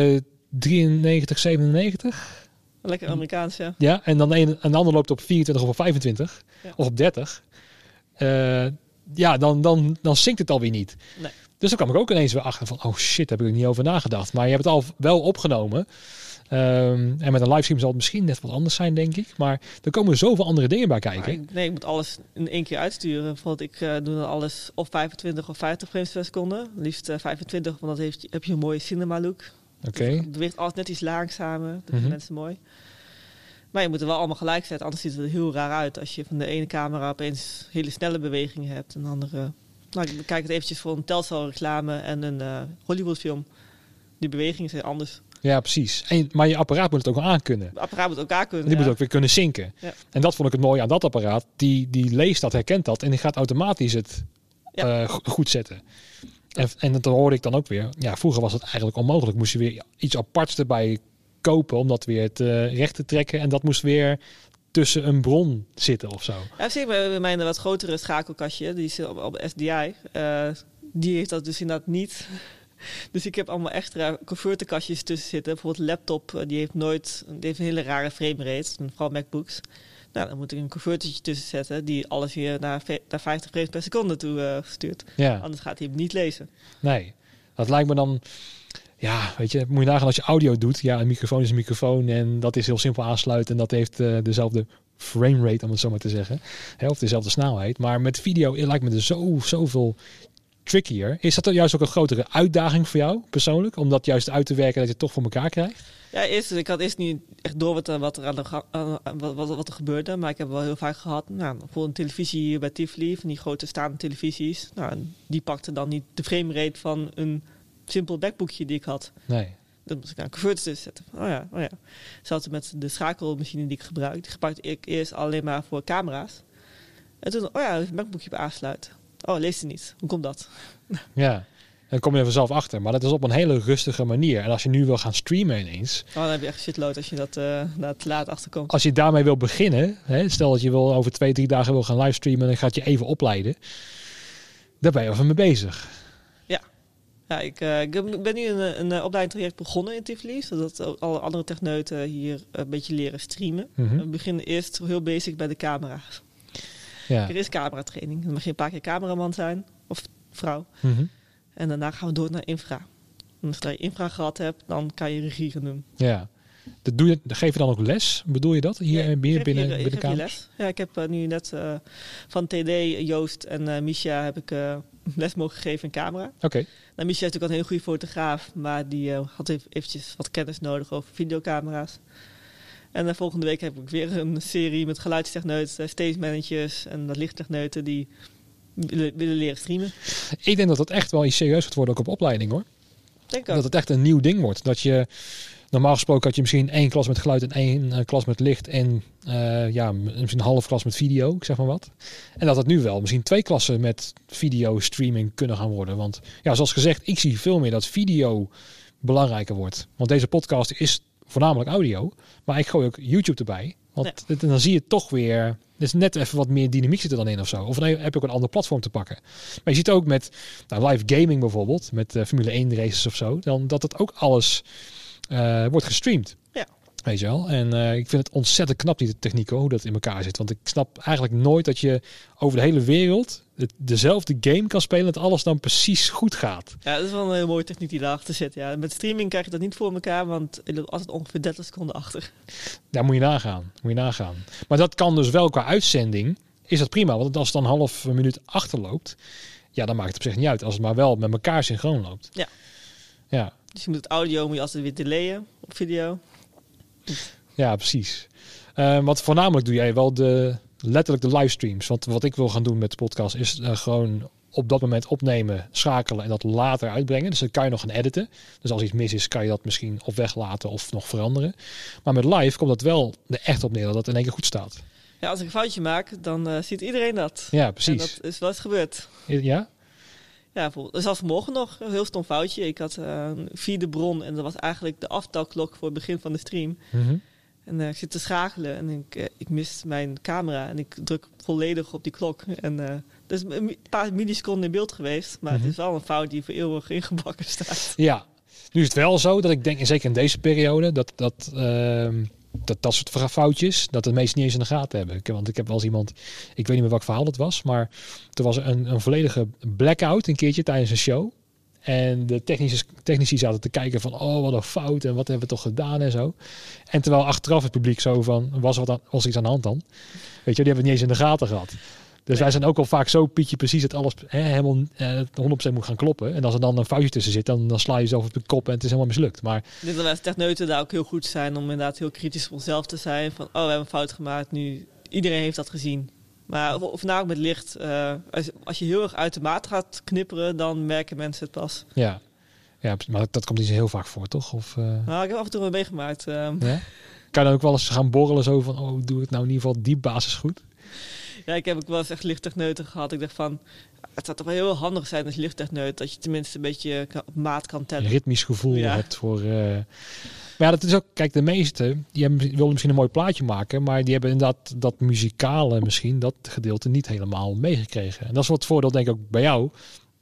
93, 97. Lekker Amerikaans, ja. Ja, en dan een, een ander loopt op 24 of op 25 ja. of op 30. ja, dan, dan, dan zinkt het alweer niet. Nee. Dus dan kwam ik ook ineens weer achter van, oh shit, daar heb ik er niet over nagedacht. Maar je hebt het al wel opgenomen. Um, en met een livestream zal het misschien net wat anders zijn, denk ik. Maar er komen zoveel andere dingen bij kijken. Nee, ik moet alles in één keer uitsturen. Bijvoorbeeld, ik uh, doe dan alles of 25 of 50 frames per seconde. Liefst uh, 25, want dan heeft, heb je een mooie cinema look. Oké. Okay. Het beweegt alles net iets langzamer. Dat vinden Mhm. mensen mooi. Maar je moet er wel allemaal gelijk zetten, anders ziet het er heel raar uit. Als je van de ene camera opeens hele snelle bewegingen hebt en de andere... Nou, ik bekijk het eventjes voor een Telcel reclame en een uh, Hollywood film. die bewegingen zijn anders. Ja, precies. En, maar je apparaat moet het ook wel aankunnen. Het apparaat moet elkaar kunnen. Die ja. moet ook weer kunnen zinken. Ja. En dat vond ik het mooie aan dat apparaat. Die, die leest dat, herkent dat en die gaat automatisch het Ja. eh, go- goed zetten. En, en dat hoorde ik dan ook weer. Ja, vroeger was het eigenlijk onmogelijk. Moest je weer iets aparts erbij kopen om dat weer te, recht te trekken. En dat moest weer tussen een bron zitten of zo. Ja, zeker bij bij mijn wat grotere schakelkastje, die is op, op SDI. eh, die heeft dat dus inderdaad niet. [LAUGHS] Dus ik heb allemaal extra converterkastjes tussen zitten. Bijvoorbeeld laptop, eh, die heeft nooit, die heeft een hele rare framerate, en vooral MacBooks. Nou, dan moet ik een convertertje tussen zetten die alles weer naar, naar 50 frames per seconde toe eh, stuurt. Ja, Anders gaat hij hem niet lezen. nee. Dat lijkt me dan... Ja, weet je, moet je nagaan als je audio doet. Ja, een microfoon is een microfoon en dat is heel simpel aansluiten. En dat heeft eh, dezelfde frame rate, om het zo maar te zeggen. Hè, of dezelfde snelheid. Maar met video lijkt me er zo, zoveel trickier. Is dat dan juist ook een grotere uitdaging voor jou persoonlijk? Om dat juist uit te werken dat je het toch voor elkaar krijgt? Ja, eerst, ik had eerst niet echt door wat, er- wat er aan de wat, wat, wat er gebeurde. Maar ik heb wel heel vaak gehad, nou, bijvoorbeeld een televisie hier bij Tivoli, van die grote staande televisies. Nou, die pakte dan niet de framerate van een simpel backboekje die ik had. Nee. Dan moest ik naar een tussen zetten. Oh ja, oh ja. Zelfs met de schakelmachine die ik gebruik. Die gebruikte ik eerst alleen maar voor camera's. En toen, oh ja, een MacBookje bij aansluiten. Oh, leest hij niet. Hoe komt dat? [LAUGHS] Ja. Dan kom je er vanzelf achter. Maar dat is op een hele rustige manier. En als je nu wil gaan streamen ineens. Oh, dan heb je echt shitload als je dat eh te laat achterkomt. Als je daarmee wil beginnen. Hè, stel dat je wil over twee, drie dagen wil gaan livestreamen. En dan gaat je even opleiden. Daar ben je even mee bezig. Ja, ik, eh, ik heb- ben nu een, een, een opleidingstraject begonnen in Tivoli. Zodat alle andere techneuten hier een beetje leren streamen. Mhm. We beginnen eerst heel basic bij de camera. Ja. Er is cameratraining. Dan mag je een paar keer cameraman zijn. Of vrouw. Mhm. En daarna gaan we door naar infra. En zodra je infra gehad hebt, dan kan je regie gaan doen. ja. Dat doe je, dat geef je dan ook les? Bedoel je dat? Hier, Ja, binnen, binnen ik de kamer? les. Ja, ik heb eh, nu net eh, van TD, Joost en eh Misha heb ik [LAUGHS] les mogen geven in camera. Oké. Nou, Misha is natuurlijk al een heel goede fotograaf, maar die had even eventjes wat kennis nodig over videocamera's. En eh, volgende week heb ik weer een serie met geluidstechneuten, stage managers en dat lichttechneuten die willen, willen leren streamen. Ik denk dat dat echt wel iets serieus wordt worden, ook op opleiding hoor. Denk ook. Dat het echt een nieuw ding wordt. Dat je normaal gesproken had je misschien één klas met geluid en één eh, klas met licht en eh, ja, misschien een half klas met video, ik zeg maar wat. En dat het nu wel misschien twee klassen met video streaming kunnen gaan worden. Want ja, zoals gezegd, ik zie veel meer dat video belangrijker wordt. Want deze podcast is voornamelijk audio, maar ik gooi ook YouTube erbij. Want dan zie je toch weer, er is net even wat meer dynamiek zit er dan in of zo. Of dan heb je ook een ander platform te pakken. Maar je ziet ook met nou, live gaming bijvoorbeeld, met eh, Formule 1 races of zo, dan dat het ook alles eh, wordt gestreamd. Ja. Weet je wel? En eh, ik vind het ontzettend knap, die techniek, hoor, hoe dat in elkaar zit. Want ik snap eigenlijk nooit dat je over de hele wereld het- dezelfde game kan spelen, dat alles dan precies goed gaat. Ja, dat is wel een hele mooie techniek die daarachter zit. Ja. Met streaming krijg je dat niet voor elkaar, want je loopt altijd ongeveer 30 seconden achter. Daar moet je nagaan. Moet je nagaan. Maar dat kan dus wel qua uitzending. Is dat prima? Want als het dan een half minuut achterloopt, ja, dan maakt het op zich niet uit. Als het maar wel met elkaar synchroon loopt. Ja. Ja, Dus je moet het audio moet je altijd weer delayen op video. Ja precies. Eh, wat voornamelijk doe jij wel de, letterlijk de livestreams. Want wat ik wil gaan doen met de podcast is eh, gewoon op dat moment opnemen, schakelen en dat later uitbrengen. Dus dan kan je nog gaan editen. Dus als iets mis is, kan je dat misschien of weglaten of nog veranderen. Maar met live komt dat wel er echt op neer dat het in één keer goed staat. Ja, als ik een foutje maak, dan eh, ziet iedereen dat. Ja, En precies. dat is wel eens gebeurd. Ja? Ja, bijvoorbeeld, zelfs vanmorgen nog een heel stom foutje. Ik had eh, een vierde bron en dat was eigenlijk de aftelklok voor het begin van de stream. Mhm. En eh, ik zit te schakelen en ik, eh, ik mis mijn camera en ik druk volledig op die klok. En dat is een paar milliseconden in beeld geweest, maar Mhm. het is wel een fout die voor eeuwig ingebakken staat. Ja, nu is het wel zo dat ik denk, en zeker in deze periode, dat dat, ehm, dat, dat soort foutjes, dat de meesten niet eens in de gaten hebben. Want ik heb wel eens iemand, ik weet niet meer welk verhaal het was, maar er was een, een volledige blackout een keertje tijdens een show. En de technici, technici zaten te kijken van, oh wat een fout en wat hebben we toch gedaan en zo. En terwijl achteraf het publiek zo van, was wat aan, was iets aan de hand dan? Weet je, die hebben het niet eens in de gaten gehad. Dus wij zijn ook al vaak zo pietje precies dat alles hè, helemaal eh, 100% moet gaan kloppen. En als er dan een foutje tussen zit, dan, dan sla je jezelf op de kop en het is helemaal mislukt. Maar Ik denk dat techneuten daar ook heel goed zijn om inderdaad heel kritisch op onszelf te zijn. Van, oh, we hebben een fout gemaakt nu. Iedereen heeft dat gezien. Maar of, nou met licht. eh, als, als je heel erg uit de maat gaat knipperen, dan merken mensen het pas. ja, Ja, maar dat komt niet zo heel vaak voor, toch? Of, uh... Nou, ik heb af en toe wel meegemaakt. Um... Ja? Kan je dan ook wel eens gaan borrelen zo van, oh, doe het nou in ieder geval die basis goed? Ja, ik heb ook wel eens echt lichttechneuten gehad. Ik dacht van, het zou toch wel heel handig zijn als lichttechneut, dat je tenminste een beetje op maat kan tellen. Een ritmisch gevoel hebt voor... Uh... Maar ja, dat is ook, kijk, de meeste, die hebben, willen misschien een mooi plaatje maken, maar die hebben inderdaad dat muzikale misschien, dat gedeelte niet helemaal meegekregen. En dat is wat voordeel denk ik ook bij jou.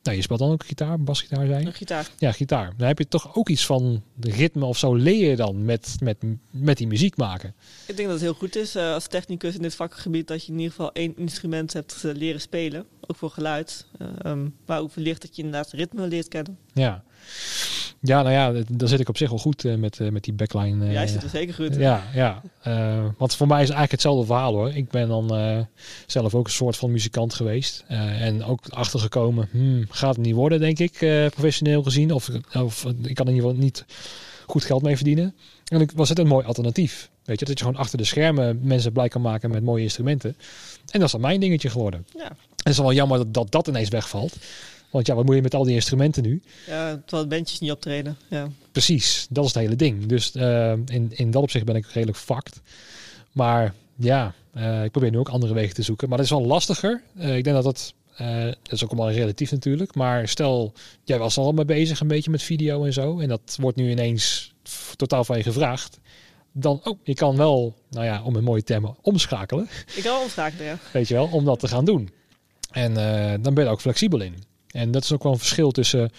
Nou, je speelt dan ook gitaar, basgitaar zijn. Een gitaar. Ja, gitaar. Dan heb je toch ook iets van de ritme of zo leer je dan met, met, met die muziek maken. Ik denk dat het heel goed is uh, als technicus in dit vakgebied dat je in ieder geval één instrument hebt uh, leren spelen. Ook voor geluid. Uh, um, maar ook verlicht dat je inderdaad ritme leert kennen. Ja. Ja, nou ja, daar zit ik op zich wel goed uh, met, uh, met die backline. Uh, Jij zit er zeker goed. Ja, ja. want voor mij is eigenlijk hetzelfde verhaal hoor. Ik ben dan zelf ook een soort van muzikant geweest. en ook achtergekomen, hmm, gaat het niet worden denk ik, professioneel gezien. Of, of ik kan in ieder geval niet goed geld mee verdienen. En ik was het een mooi alternatief. Weet je, dat je gewoon achter de schermen mensen blij kan maken met mooie instrumenten. En dat is dan mijn dingetje geworden. Ja. En het is wel jammer dat, dat dat ineens wegvalt. Want ja, wat moet je met al die instrumenten nu? Ja, terwijl bandjes niet optreden. Ja. Precies, dat is het hele ding. Dus uh, in, in dat opzicht ben ik redelijk fucked. Maar ja, uh, ik probeer nu ook andere wegen te zoeken. Maar dat is wel lastiger. Uh, ik denk dat dat... dat is ook allemaal relatief natuurlijk. Maar stel, jij was al mee bezig een beetje met video en zo. En dat wordt nu ineens totaal van je gevraagd. Dan, oh, je kan wel, nou ja, om een mooie term, omschakelen. Ik kan omschakelen, ja. Weet je wel, om dat te gaan doen. En dan ben je er ook flexibel in. En dat is ook wel een verschil tussen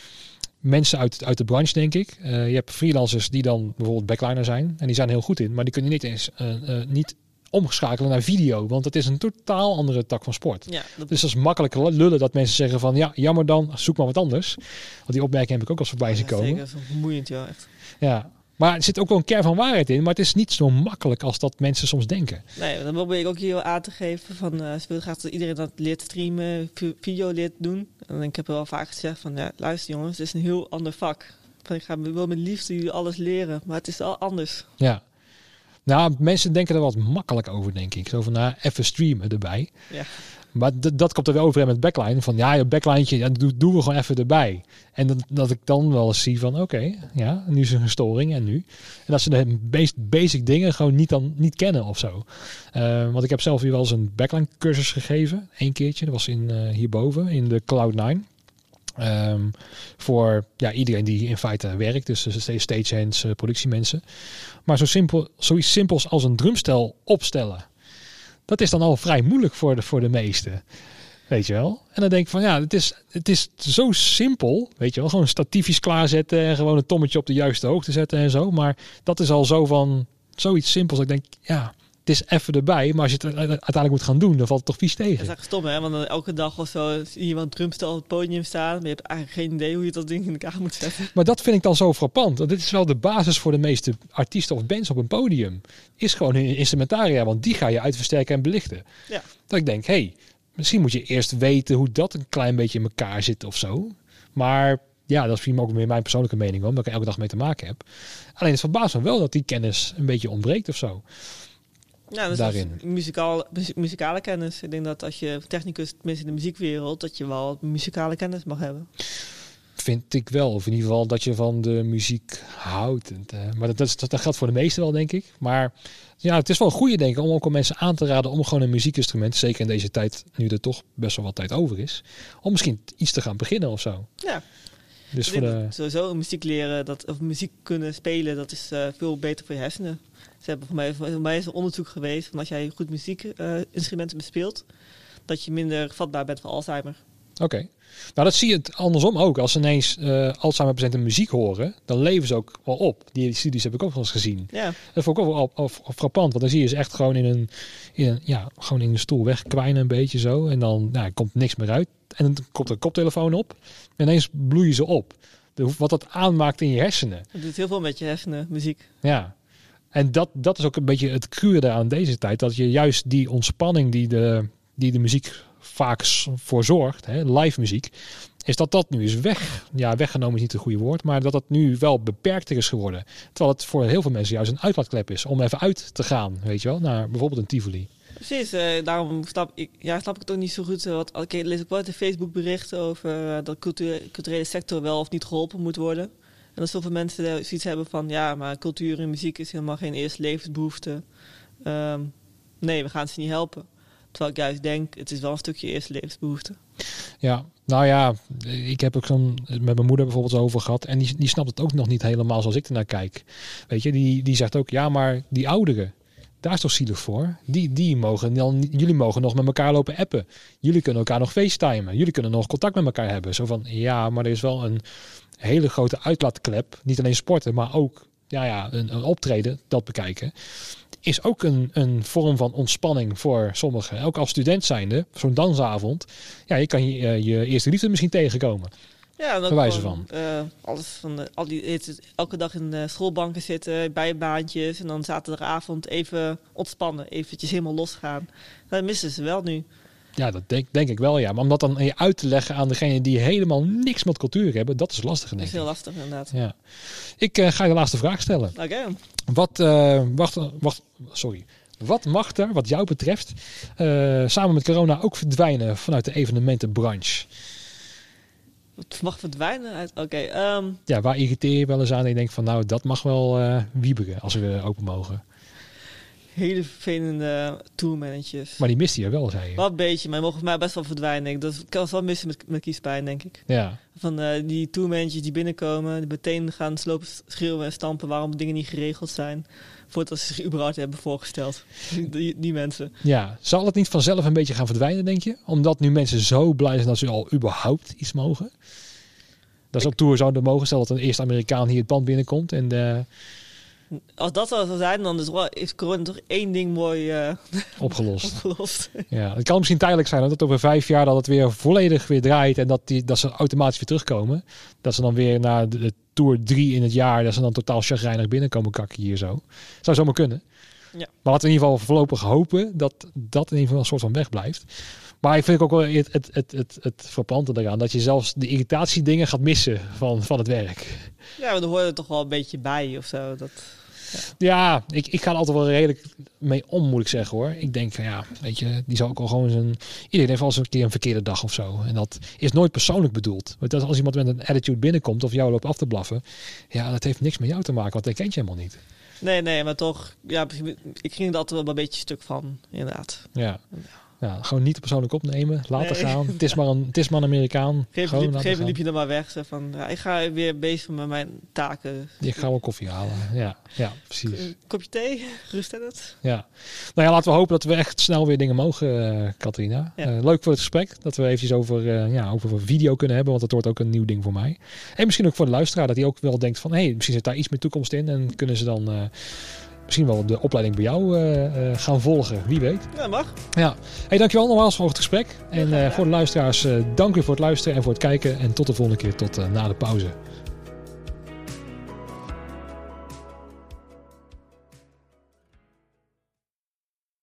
mensen uit, uit de branche, denk ik. Uh, je hebt freelancers die dan bijvoorbeeld backliner zijn. En die zijn heel goed in. Maar die kunnen niet eens uh, uh, niet omschakelen naar video. Want het is een totaal andere tak van sport. Ja, dat... Dus dat is makkelijk lullen dat mensen zeggen van... Ja, jammer dan, zoek maar wat anders. Want die opmerking heb ik ook als voorbij zien komen. Zeker, dat is vermoeiend, ja. Echt. Ja, maar er zit ook wel een kern van waarheid in. Maar het is niet zo makkelijk als dat mensen soms denken. Nee, dan probeer ik ook hier aan te geven. Van, uh, ze wil graag dat iedereen dat leert streamen, video leert doen. En ik heb wel vaak gezegd van, ja, luister jongens, het is een heel ander vak. Van, ik ga wel met liefde jullie alles leren, maar het is al anders. Ja. Nou, mensen denken er wat makkelijk over, denk ik. Zo van, nou, even streamen erbij. Ja. Maar dat komt er wel overeen met backline. Van ja, je backline, ja, doen, we gewoon even erbij. En dat, dat ik dan wel eens zie van oké, ja, nu is er een storing en nu. En dat ze de basic, dingen gewoon niet, dan, niet kennen of zo. Uh, want ik heb zelf hier wel eens een backline cursus gegeven. Eén keertje, dat was in, uh, hierboven in de Cloud9. Um, voor ja, iedereen die in feite werkt, dus stagehands, uh, productiemensen. Maar zo simpel, zoiets simpels als een drumstel opstellen dat is dan al vrij moeilijk voor de, voor de meesten. Weet je wel? En dan denk ik van ja, het is, het is zo simpel. Weet je wel? Gewoon statiefjes klaarzetten en gewoon een tommetje op de juiste hoogte zetten en zo. Maar dat is al zo van zoiets simpels. Dat ik denk, ja, het is even erbij. Maar als je het uiteindelijk moet gaan doen, dan valt het toch vies tegen. Dat is echt stom, hè? Want dan elke dag of zo zie je iemand drumstel op het podium staan. Maar je hebt eigenlijk geen idee hoe je dat ding in elkaar moet zetten. Maar dat vind ik dan zo frappant. Want dit is wel de basis voor de meeste artiesten of bands op een podium. Is gewoon hun instrumentaria. Want die ga je uitversterken en belichten. Ja. Dat ik denk, hé, hey, misschien moet je eerst weten hoe dat een klein beetje in elkaar zit of zo. Maar ja, dat is misschien ook meer mijn persoonlijke mening, omdat ik er elke dag mee te maken heb. Alleen het verbaast me wel dat die kennis een beetje ontbreekt of zo. Ja, dus daarin. Muzikaal, muzikale kennis. Ik denk dat als je technicus, tenminste in de muziekwereld, dat je wel muzikale kennis mag hebben. Vind ik wel. Of in ieder geval dat je van de muziek houdt. Maar dat, dat, dat geldt voor de meesten wel, denk ik. Maar ja, het is wel een goede, denk ik, om ook al mensen aan te raden om gewoon een muziekinstrument, zeker in deze tijd, nu er toch best wel wat tijd over is, om misschien iets te gaan beginnen of zo. Ja. Dus voor de... Sowieso muziek leren, dat, of muziek kunnen spelen, dat is uh, veel beter voor je hersenen. Ze hebben voor mij, voor mij is een onderzoek geweest van als jij goed muziekinstrumenten bespeelt, dat je minder vatbaar bent voor Alzheimer. Oké. Okay. Nou, dat zie je het andersom ook. Als ze ineens uh, Alzheimer-patiënten muziek horen, dan leven ze ook wel op. Die studies heb ik ook wel eens gezien. Ja. Dat vond ik ook wel op, op, frappant, want dan zie je ze echt gewoon in een, in een, ja, gewoon in een stoel wegkwijnen een beetje zo. En dan nou, komt niks meer uit. En dan komt er een koptelefoon op. En ineens bloeien ze op. De, wat dat aanmaakt in je hersenen. Het doet heel veel met je hersenen, muziek. Ja. En dat, dat is ook een beetje het cruurde aan deze tijd. Dat je juist die ontspanning die de, die de muziek vaak voor zorgt, hè, live muziek, is dat dat nu is weg. Ja, weggenomen is niet het goede woord, maar dat dat nu wel beperkter is geworden. Terwijl het voor heel veel mensen juist een uitlaatklep is om even uit te gaan, weet je wel, naar bijvoorbeeld een Tivoli. Precies, uh, daarom snap ik, ja, snap ik het ook niet zo goed. Wat, ik lees ook wel de Facebook berichten over uh, dat culturele sector wel of niet geholpen moet worden. En dat zoveel mensen zoiets hebben van... ja, maar cultuur en muziek is helemaal geen eerste levensbehoefte. Ehm, nee, we gaan ze niet helpen. Terwijl ik juist denk, het is wel een stukje eerste levensbehoefte. Ja, nou ja, ik heb ook zo'n met mijn moeder bijvoorbeeld over gehad. En die, die snapt het ook nog niet helemaal zoals ik ernaar kijk. Weet je, die, die zegt ook, ja, maar die ouderen, daar is toch zielig voor? Die, die mogen dan, jullie mogen nog met elkaar lopen appen. Jullie kunnen elkaar nog facetimen. Jullie kunnen nog contact met elkaar hebben. Zo van, ja, maar er is wel een hele grote uitlaatklep. Niet alleen sporten, maar ook ja, ja, een, een optreden, dat bekijken is ook een, een vorm van ontspanning voor sommigen. Ook als student zijnde, zo'n dansavond, ja, je kan je, eh, je eerste liefde misschien tegenkomen. Ja, Verwijzen gewoon, van. eh, alles van de, al die, elke dag in de schoolbanken zitten, bijbaantjes en dan zaterdagavond even ontspannen, eventjes helemaal losgaan. Dat missen ze wel nu. Ja, dat denk, denk ik wel, ja. Maar om dat dan uit te leggen aan degene die helemaal niks met cultuur hebben, dat is lastig, Dat denk is ik. heel lastig inderdaad. Ja. Ik eh, ga je de laatste vraag stellen. Oké, Wat, eh, wacht, wacht, sorry. Wat mag er, wat jou betreft, eh, samen met corona ook verdwijnen vanuit de evenementenbranche? het mag verdwijnen. Oké, ehm, Ja, waar irriteer je wel eens aan en je denkt van nou, dat mag wel wieberen als we open mogen. Hele vervelende tourmanagers. Maar die mist er wel, zei je. Wel een beetje, maar die mogen voor mij best wel verdwijnen. Ik- Dat kan wel missen met, met kiespijn, denk ik. Ja, Van eh, die tourmanagers die binnenkomen, die meteen gaan slopen, schreeuwen en stampen waarom dingen niet geregeld zijn. Voordat ze zich überhaupt hebben voorgesteld. [LAUGHS] Die, die mensen. ja. Zal het niet vanzelf een beetje gaan verdwijnen, denk je? Omdat nu mensen zo blij zijn dat ze al überhaupt iets mogen? Dat ze op tour zouden mogen. Stel dat een eerste Amerikaan hier het band binnenkomt. En eh, Als dat zo zou zijn, dan is, is corona toch één ding mooi eh, opgelost. [LAUGHS] opgelost. Ja, het kan misschien tijdelijk zijn. Dat over vijf jaar dat het weer volledig weer draait. En dat, die, dat ze automatisch weer terugkomen. Dat ze dan weer naar de, de Tour 3 in het jaar. Dat ze dan totaal chagrijnig binnenkomen kakken hier zo. Zou zomaar kunnen. Ja. Maar laten we in ieder geval voorlopig hopen dat dat in ieder geval een soort van weg blijft. Maar ik vind ook wel het, het, het, het, eraan. Dat je zelfs de irritatiedingen gaat missen van, van het werk. Ja, maar dan hoort er toch wel een beetje bij of zo. Dat, Ja, ik, ik ga er altijd wel redelijk mee om, moet ik zeggen hoor. Ik denk van ja, weet je, die zou ook al gewoon zijn. Iedereen heeft wel eens een keer een verkeerde dag of zo. En dat is nooit persoonlijk bedoeld. Want als iemand met een attitude binnenkomt of jou loopt af te blaffen, ja, dat heeft niks met jou te maken, want dat kent je helemaal niet. nee, nee, maar toch. Ja, ik ging er altijd wel een beetje stuk van, inderdaad. Ja. Ja, gewoon niet persoonlijk opnemen, laten Nee. gaan. Het is maar een, het is maar een Amerikaan. Geef gewoon liep, geef liep je dan maar weg. Zo van, ja, ik ga weer bezig met mijn taken. Ik ga wel koffie halen. Ja, ja precies. Kopje thee, rust en het. Ja. Nou ja, laten we hopen dat we echt snel weer dingen mogen, eh Katrina. Ja. Eh, leuk voor het gesprek. Dat we eventjes over, eh, ja, over video kunnen hebben. Want dat wordt ook een nieuw ding voor mij. En misschien ook voor de luisteraar. Dat hij ook wel denkt van... Hé, hey, misschien zit daar iets meer toekomst in. En kunnen ze dan... Misschien wel de opleiding bij jou eh, eh, gaan volgen. Wie weet. Ja, mag. Ja. Hey, dankjewel nogmaals voor het gesprek. En eh, voor de luisteraars, dank u voor het luisteren en voor het kijken. En tot de volgende keer. Tot na de pauze.